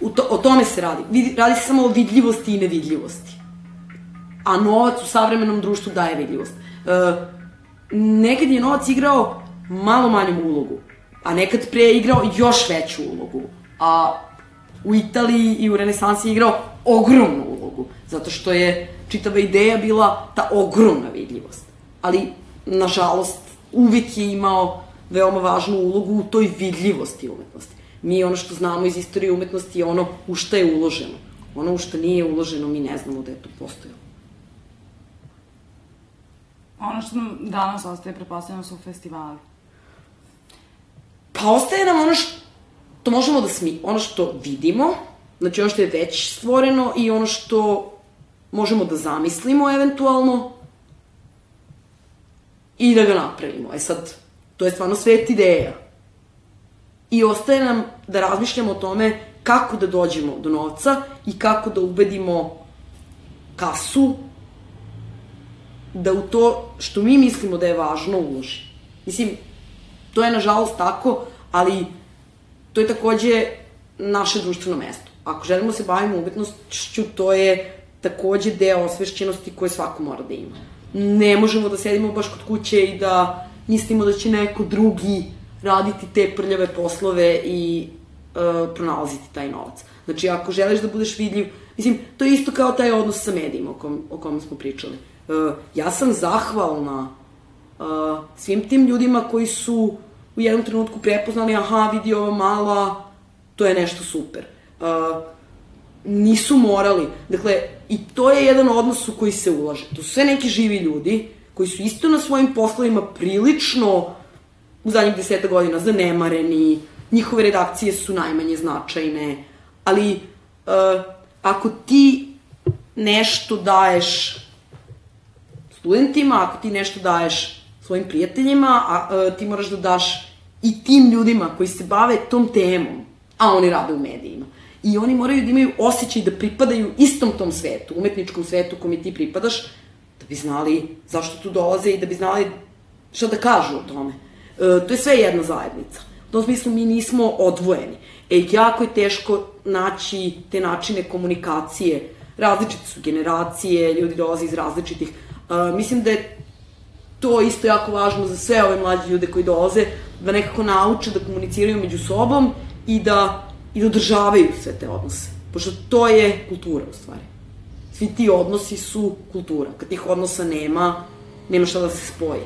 U to, o tome se radi. Radi se samo o vidljivosti i nevidljivosti. A novac u savremenom društvu daje vidljivost. E, nekad je novac igrao malo manju ulogu, a nekad pre je igrao još veću ulogu. A u Italiji i u renesansi je igrao ogromnu ulogu, zato što je čitava ideja bila ta ogromna vidljivost. Ali, nažalost, uvijek je imao veoma važnu ulogu u toj vidljivosti umetnosti. Mi ono što znamo iz istorije umetnosti je ono u šta je uloženo. Ono u šta nije uloženo, mi ne znamo da je to postojalo. Ono što nam danas ostaje, prepostavljamo, su festivali. Pa ostaje nam ono što možemo da smi, ono što vidimo, znači ono što je već stvoreno i ono što možemo da zamislimo eventualno i da ga napravimo. E sad, to je stvarno svet ideja. I ostaje nam da razmišljamo o tome kako da dođemo do novca i kako da ubedimo kasu da u to što mi mislimo da je važno uloži. Mislim, to je nažalost tako, ali to je takođe naše društveno mesto. ako želimo da se bavimo umetnošću, to je takođe deo osvešćenosti koje svako mora da ima. Ne možemo da sedimo baš kod kuće i da mislimo da će neko drugi raditi te prljave poslove i uh, pronalaziti taj novac. Znači, ako želiš da budeš vidljiv, mislim, to je isto kao taj odnos sa medijima o kom, o kom smo pričali. Uh, ja sam zahvalna uh, svim tim ljudima koji su u jednom trenutku prepoznali, aha, vidi ova mala, to je nešto super. Uh, nisu morali. Dakle, i to je jedan odnos u koji se ulaže. To su sve neki živi ljudi koji su isto na svojim poslovima prilično u zadnjih deseta godina zanemareni, njihove redakcije su najmanje značajne, ali uh, ako ti nešto daješ studentima, ako ti nešto daješ svojim prijateljima, a, uh, ti moraš da daš i tim ljudima koji se bave tom temom, a oni rade u medijima. I oni moraju da imaju osjećaj da pripadaju istom tom svetu, umetničkom svetu kome ti pripadaš, da bi znali zašto tu dolaze i da bi znali šta da kažu o tome. E, to je sve jedna zajednica. U tom smislu mi nismo odvojeni. E, jako je teško naći te načine komunikacije. Različite su generacije, ljudi dolaze iz različitih. E, mislim da je to isto jako važno za sve ove mlađe ljude koji dolaze, da nekako nauče da komuniciraju među sobom i da, i da održavaju sve te odnose. Pošto to je kultura, u stvari. Svi ti odnosi su kultura. Kad tih odnosa nema, nema šta da se spoji.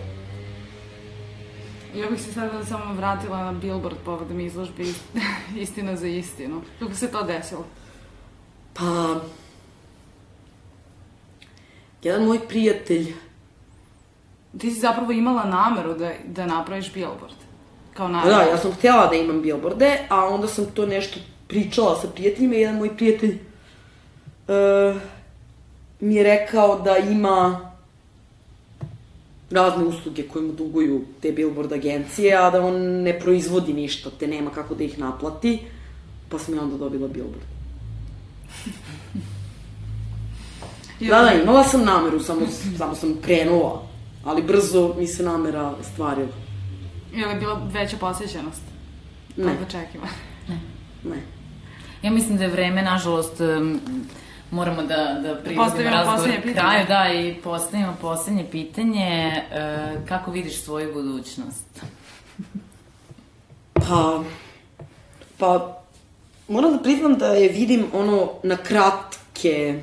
Ja bih se sada samo vratila na billboard povodom izložbe Istina za istinu. Kako se to desilo? Pa... Jedan moj prijatelj... Ti si zapravo imala nameru da, da napraviš billboard. Kao nameru. Da, ja sam htjela da imam billboarde, a onda sam to nešto pričala sa prijateljima i jedan moj prijatelj uh, mi je rekao da ima razne usluge koje mu duguju te billboard agencije, a da on ne proizvodi ništa, te nema kako da ih naplati, pa sam ja onda dobila billboard. da, da, imala sam nameru, samo, samo sam krenula, ali brzo mi se namera stvarila. Je li bila veća posjećenost? Ne. Kako očekiva? Ne. Ne. Ja mislim da je vreme, nažalost, moramo da, da privodimo razgovor kraju, da, i postavimo poslednje pitanje. E, kako vidiš svoju budućnost? pa, pa, moram da priznam da je vidim ono na kratke,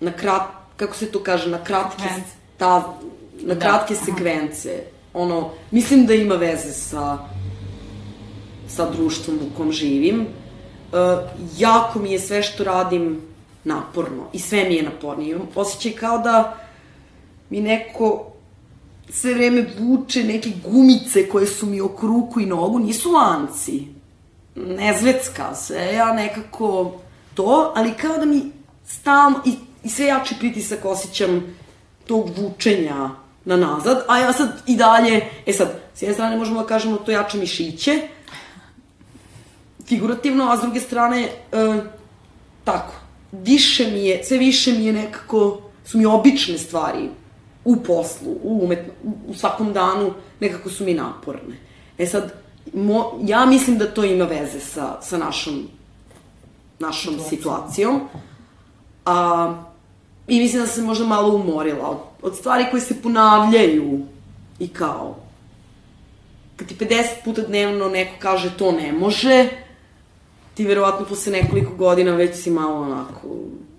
na krat, kako se to kaže, na kratke, ta, na Da, kratke sekvence. Ono, mislim da ima veze sa, sa društvom u kom živim. Uh, jako mi je sve što radim naporno i sve mi je napornije. Imam osjećaj kao da mi neko sve vreme vuče neke gumice koje su mi oko ruku i nogu, nisu lanci. Ne zvecka se, ja nekako to, ali kao da mi stalno, i, i sve jači pritisak osjećam tog vučenja na nazad, a ja sad i dalje, e sad, s jedne strane možemo da kažemo to jače mišiće, figurativno, a s druge strane, e, tako, više mi je, sve više mi je nekako, su mi obične stvari u poslu, u, umetno, u, svakom danu, nekako su mi naporne. E sad, mo, ja mislim da to ima veze sa, sa našom, našom situacijom. A, I mislim da sam se možda malo umorila od, od stvari koje se ponavljaju i kao, kad ti 50 puta dnevno neko kaže to ne može, ti verovatno posle nekoliko godina već si malo onako...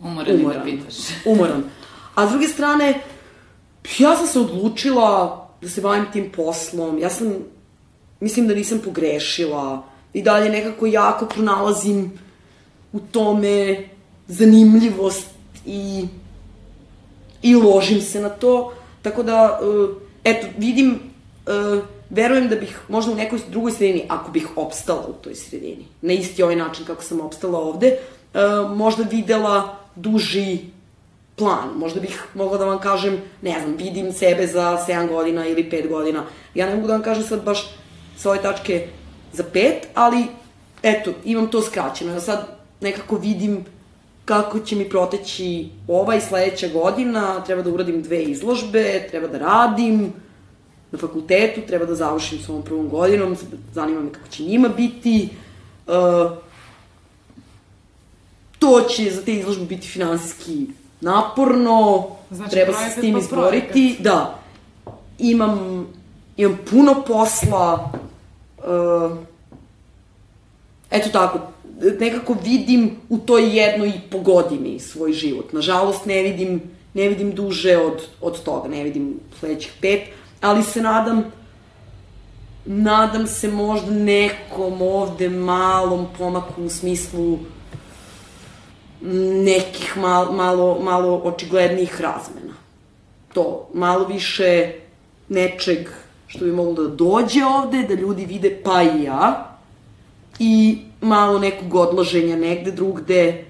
Umoran i da pitaš. Umoran. A s druge strane, ja sam se odlučila da se bavim tim poslom. Ja sam, mislim da nisam pogrešila. I dalje nekako jako pronalazim u tome zanimljivost i, i ložim se na to. Tako da, uh, eto, vidim, uh, verujem da bih možda u nekoj drugoj sredini, ako bih opstala u toj sredini, na isti ovaj način kako sam opstala ovde, uh, možda videla duži plan. Možda bih mogla da vam kažem, ne znam, vidim sebe za 7 godina ili 5 godina. Ja ne mogu da vam kažem sad baš sa ove tačke za 5, ali eto, imam to skraćeno. Ja sad nekako vidim kako će mi proteći ova i sledeća godina, treba da uradim dve izložbe, treba da radim na fakultetu, treba da završim s ovom prvom godinom, zanima me kako će njima biti. Uh, to će za te izložbe biti finansijski naporno, Znači, treba se projekat s tim po izboriti. Da, imam, imam puno posla, uh, eto tako, nekako vidim u toj jednoj i po godini svoj život. Nažalost, ne vidim, ne vidim duže od, od toga, ne vidim sledećih pet, ali se nadam, nadam se možda nekom ovde malom pomaku u smislu nekih mal, malo, malo očiglednijih razmena. To, malo više nečeg što bi moglo da dođe ovde, da ljudi vide pa i ja, i malo nekog odlaženja negde drugde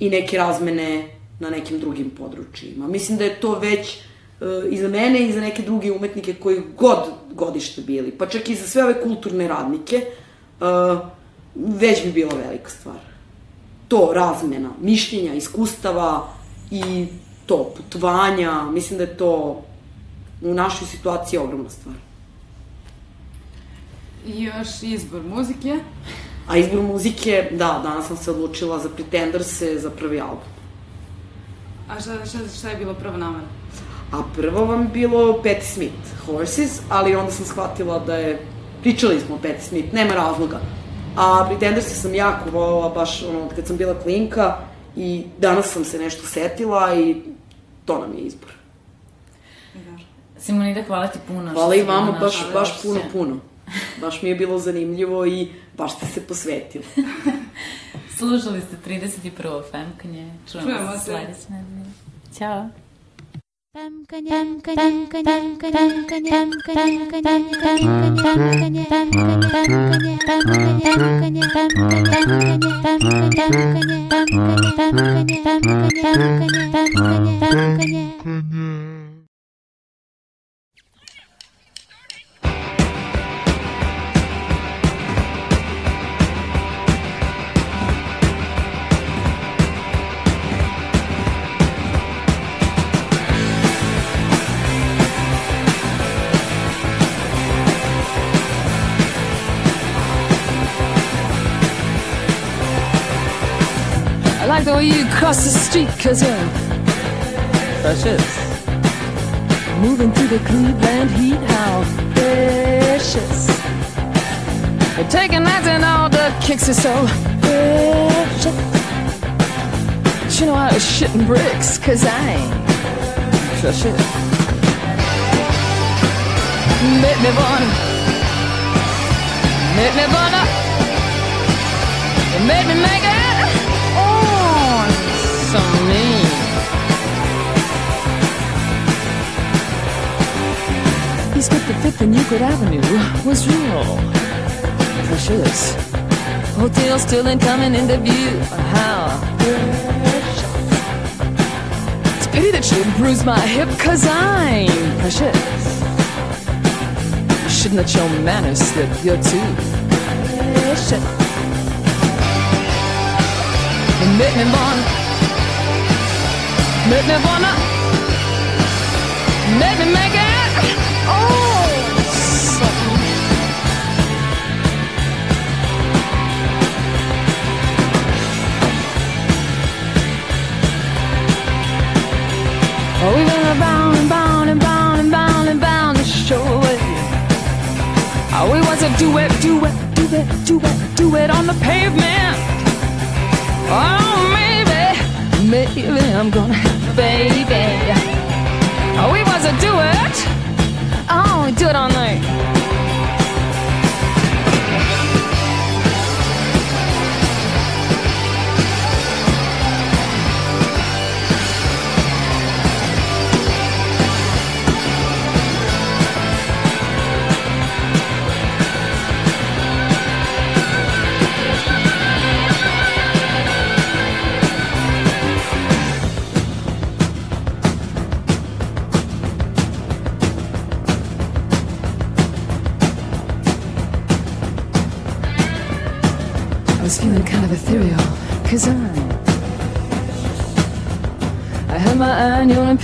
i neke razmene na nekim drugim područjima. Mislim da je to već uh, i za mene i za neke druge umetnike koji god godište bili, pa čak i za sve ove kulturne radnike, uh, već bi bila velika stvar. To, razmena, mišljenja, iskustava i to, putovanja, mislim da je to u našoj situaciji ogromna stvar. I još izbor muzike. A izbor muzike, da, danas sam se odlučila za Pretenderse za prvi album. A šta, šta, šta je bilo prva namera? A prvo vam je bilo Patti Smith, Horses, ali onda sam shvatila da je, pričali smo o Patti Smith, nema razloga. A Pretenderse sam jako volila baš ono, kad sam bila klinka i danas sam se nešto setila i to nam je izbor. Simonida, hvala ti puno. Hvala i vama, baš, baš puno, puno. Baš mi je bilo zanimljivo i baš ste se posvetili. Slušali ste 31. Femkanje. Čujemo, Čujemo se sledeće nedelje. Ćao. I like the way you cross the street, cause uh, you're precious. Moving through the Cleveland heat, how precious. You're taking that and all the kicks are so precious. But you know I was shitting bricks, cause I ain't precious. Make me wanna, make me wanna, made me make it East 55th and Euclid Avenue was real precious. Hotel still incoming into view. How precious. It's a pity that you bruised my hip, cause I'm precious. You shouldn't let your manners slip, you're too precious. Make me wanna, make me wanna, make me make it. I'm gonna have a baby. Oh, we was a duet. Oh, we do it all night.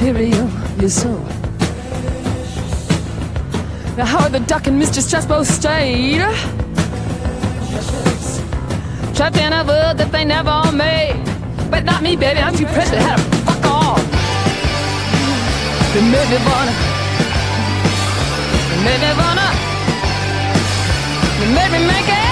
Your imperial, you're so Now Howard the Duck and Mr. both stayed trapped in a world that they never made. But not me, baby, I'm too precious. Had to fuck off. It made me wanna. It made me wanna. It made me make it.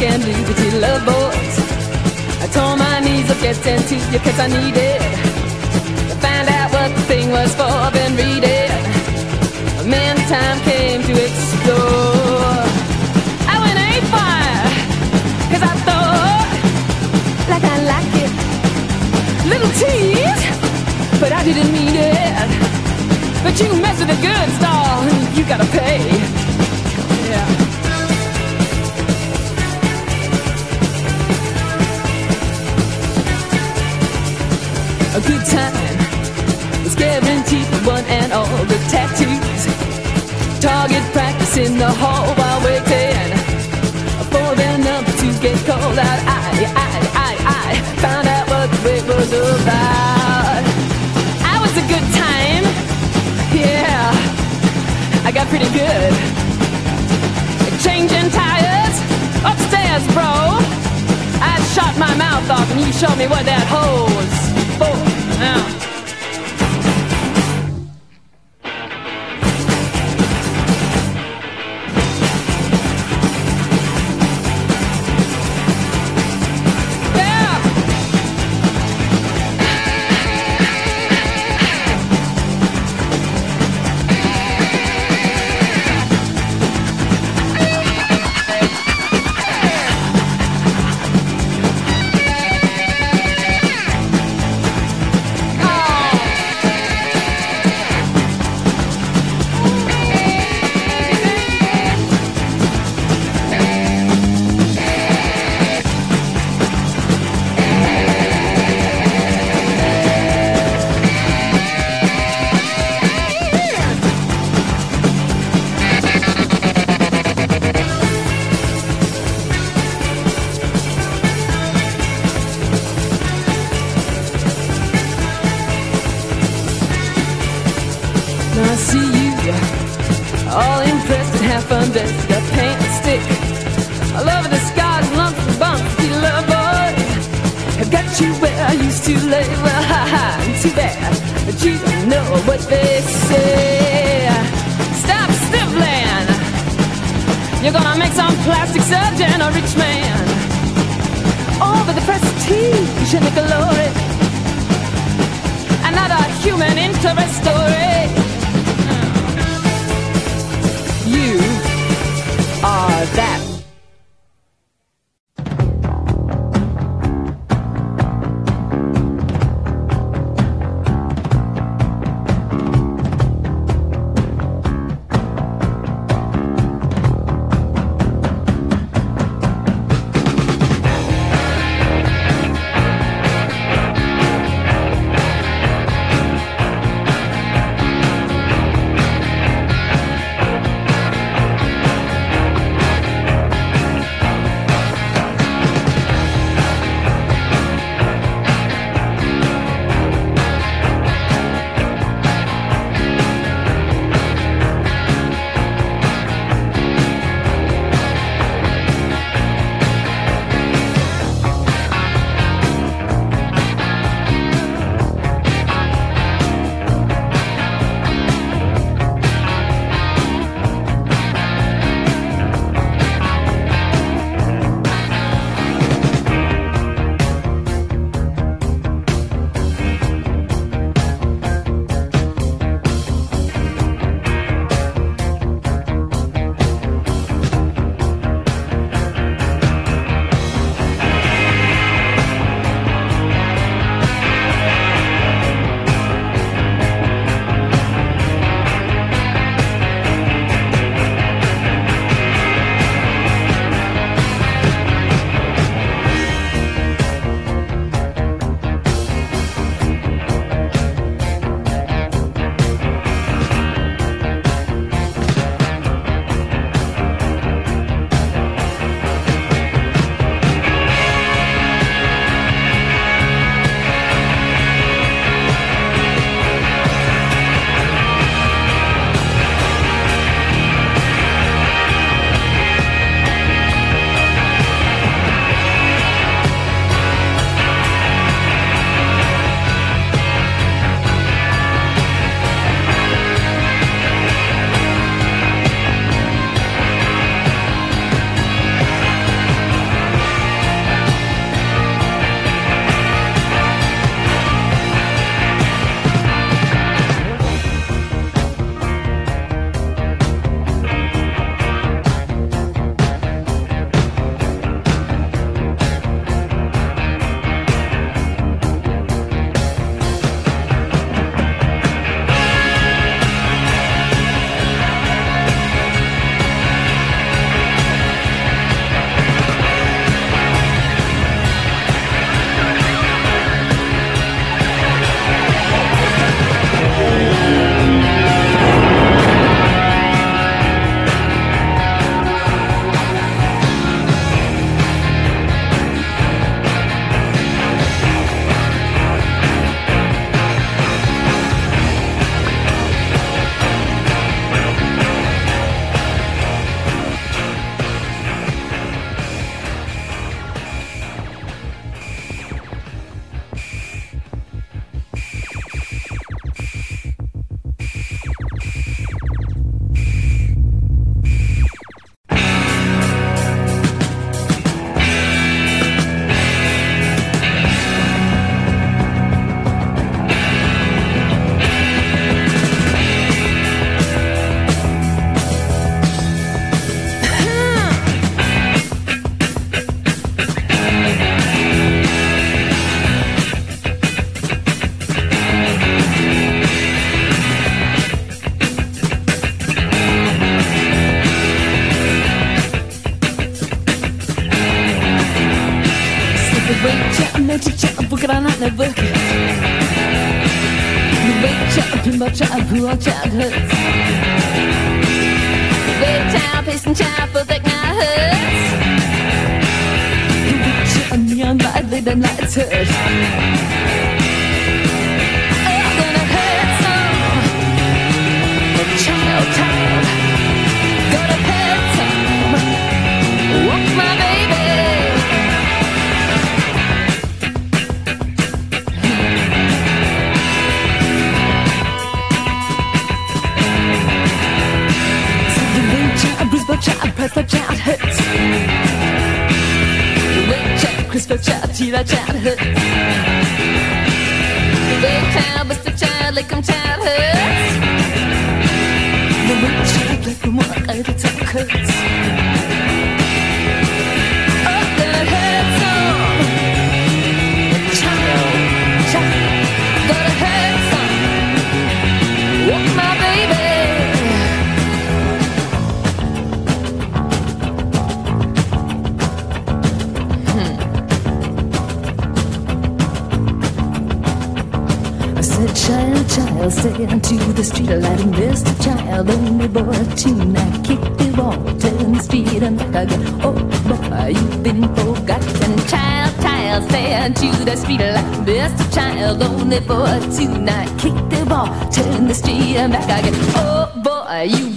Heart's black and liberty love boys. I tore my knees up getting to you cause I needed to find out what the thing was for. Then read it. Man, the time came to explore. I went a fire cause I thought like I like it. Little tease, but I didn't mean it. But you mess with the good stall, you gotta pay. Good time is guaranteed for one and all the tattoos. Target practice in the hall while waiting for their number to get called out. I, I, I, I found out what the wait was about. I was a good time. Yeah, I got pretty good. Changing tires upstairs, bro. I shot my mouth off and you showed me what that hole's for. Now. hurts. Wait time, pacing time Full thick now hurts. You witcher on neon light, late nights hurt. that childhood. a lonely boy tonight. Kick the ball, turn the steam back. I get, oh boy, you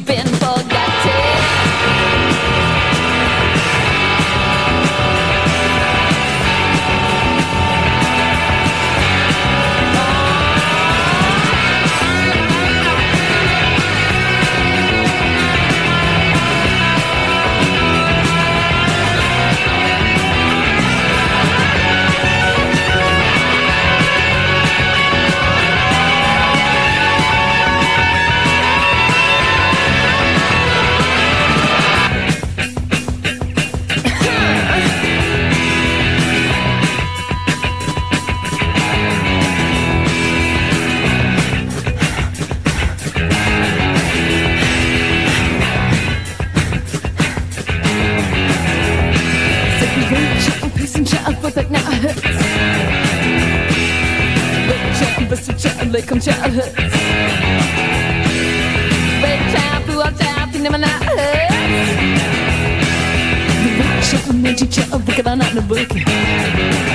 they come chat. Big time, blue out tap, you never not. The rock shot, the magic shot, the book, I'm the book.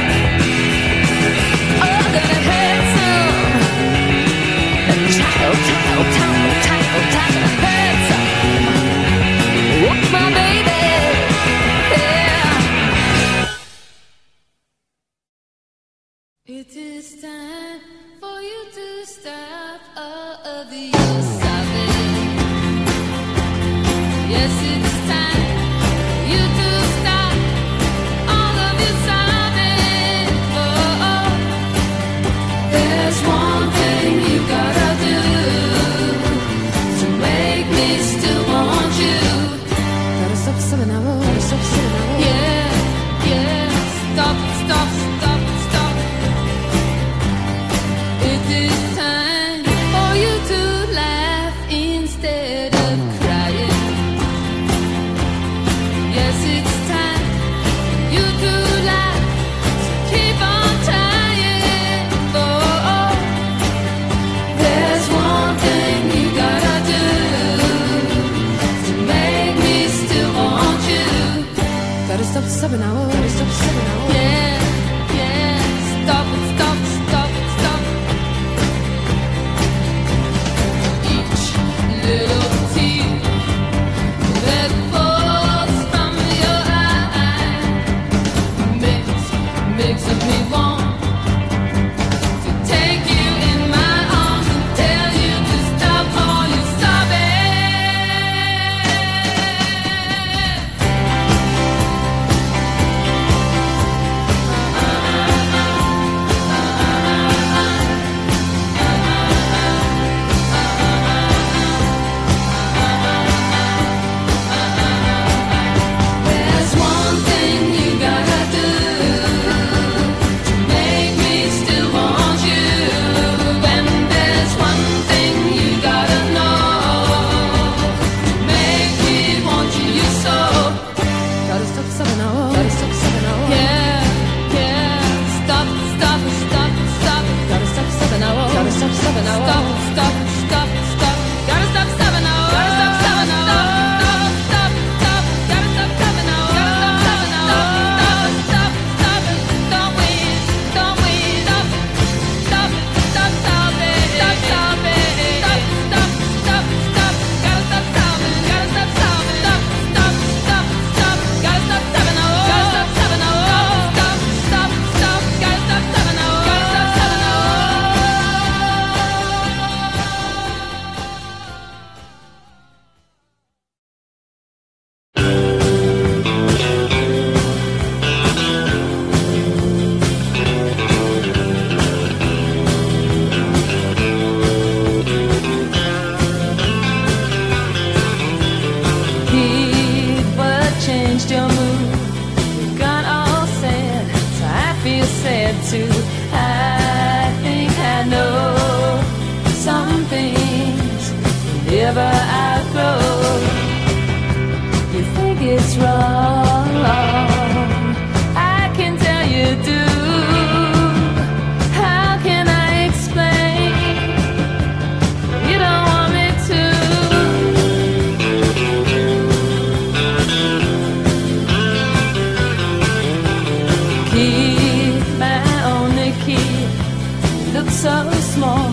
so small,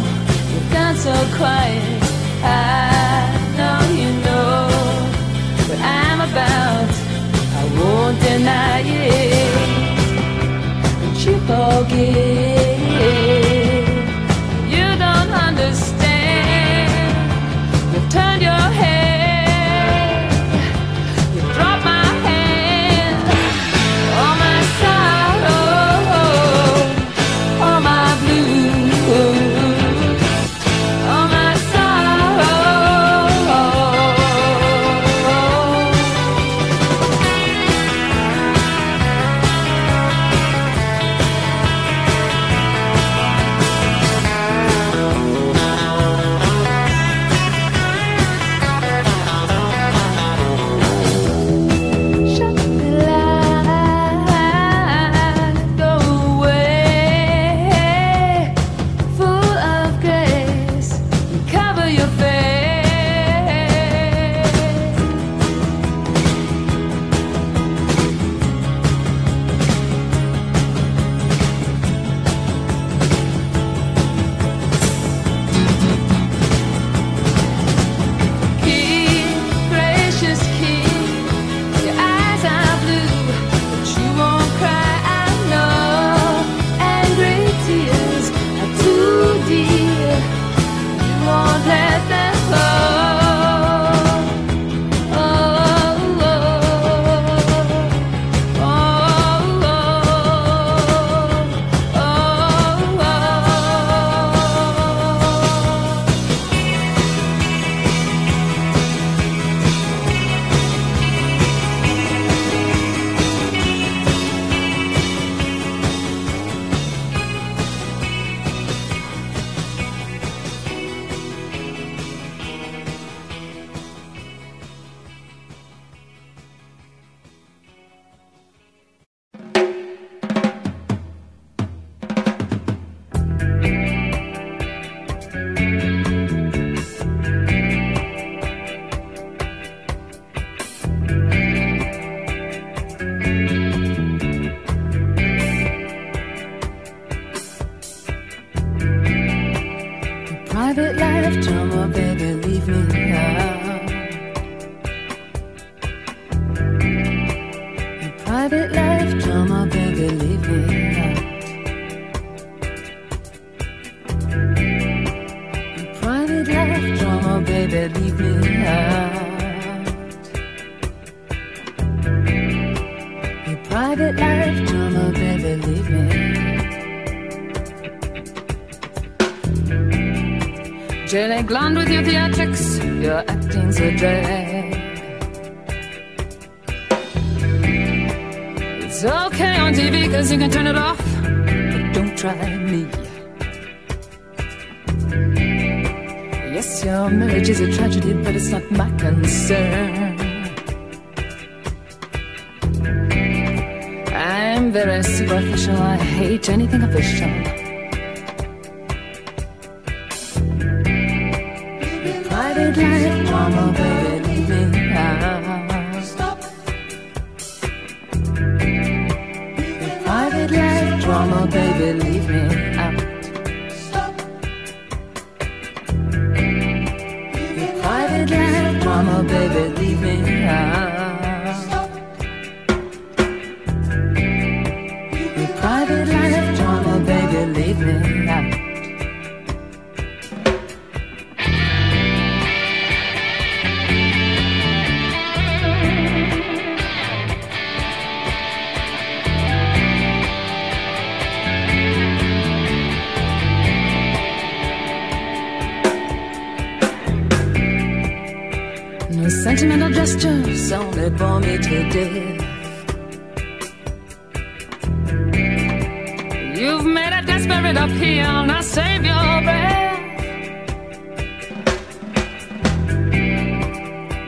you've gone so quiet. I Mama, baby, leave me. i me to death. You've made a desperate appeal, now save your breath.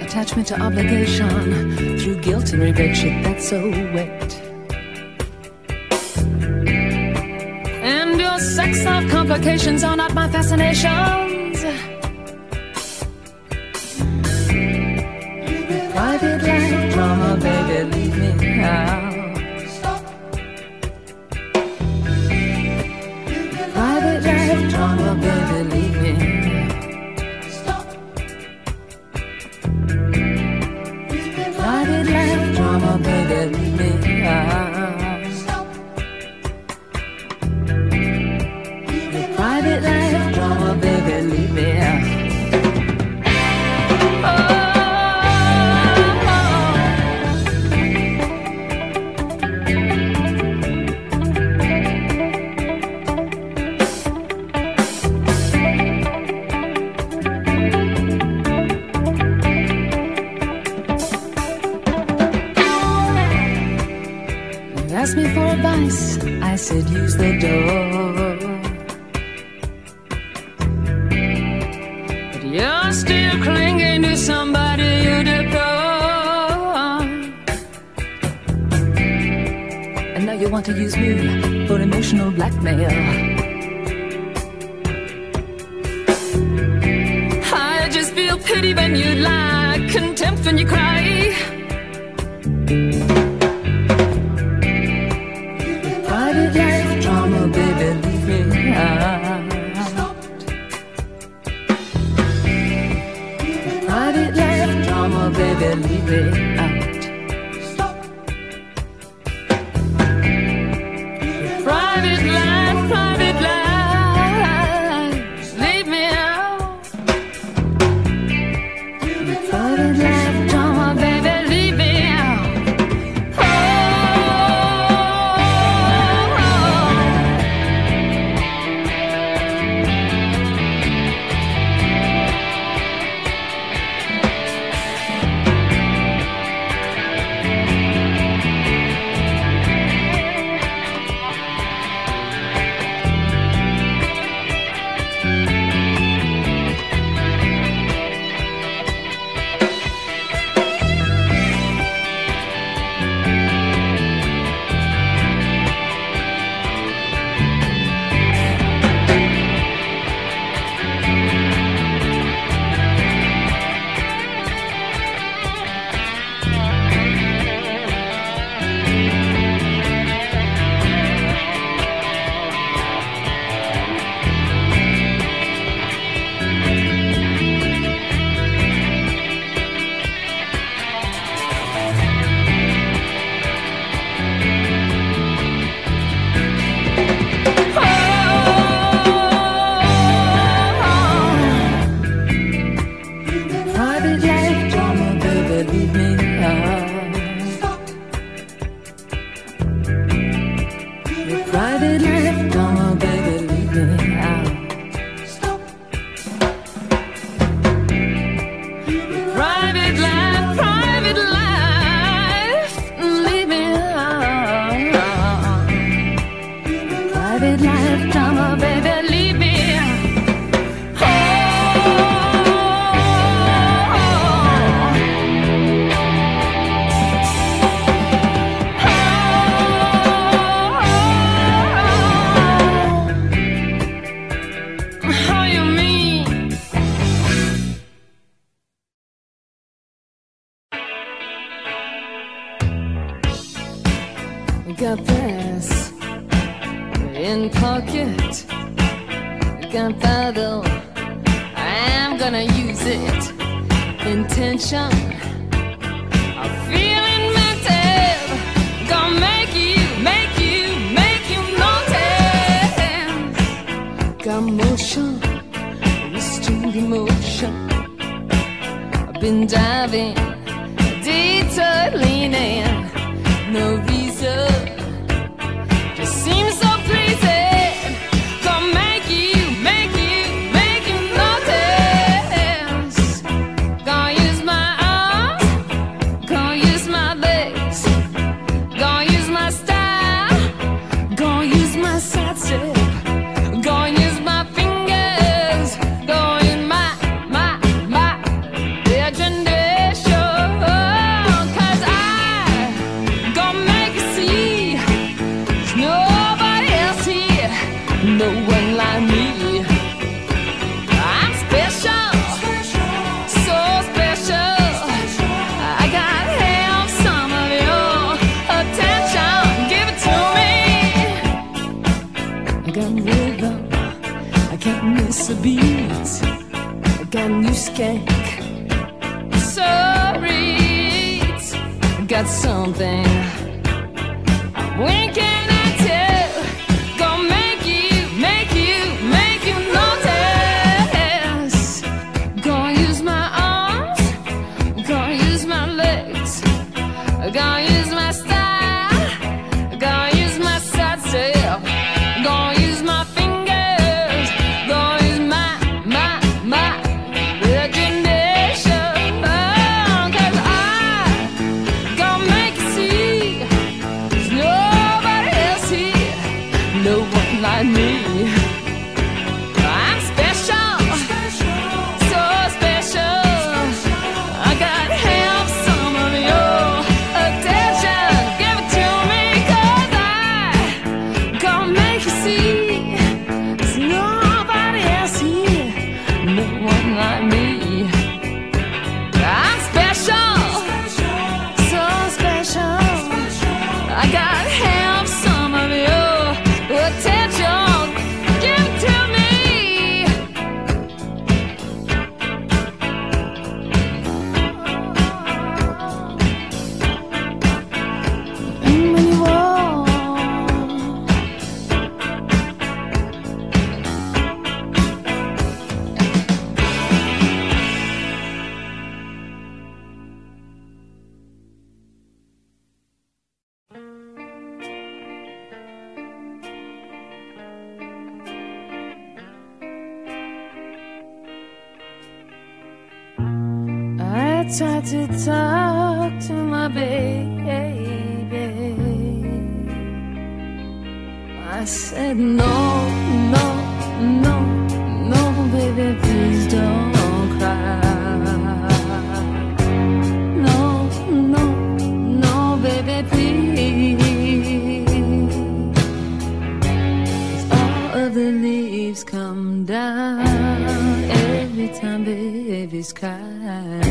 Attachment to obligation through guilt and regret, shit that's so wet. And your sex life complications are not my fascination. had to talk to my baby. I said, No, no, no, no, baby, please don't cry. No, no, no, baby, please. All of the leaves come down every time babies cry.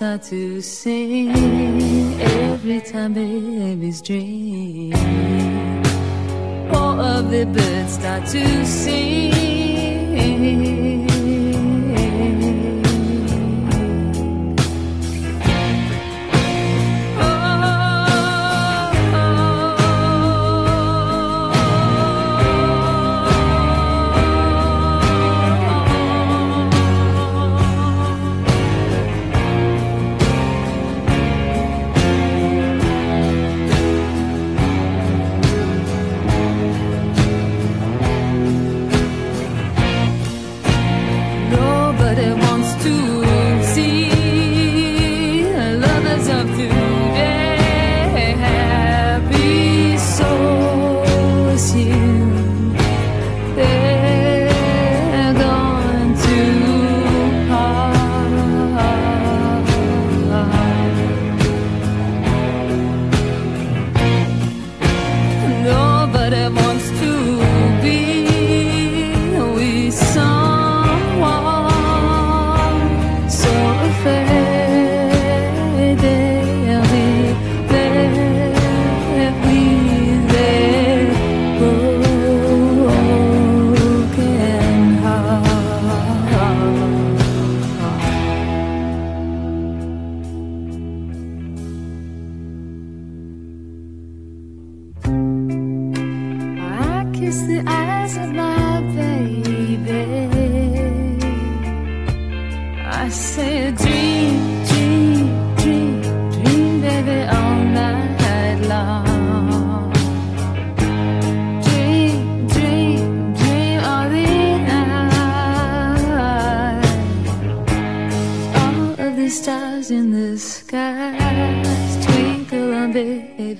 start to sing every time babies dream. All of the birds start to sing.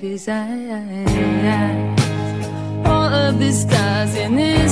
his eyes. All of the stars in this.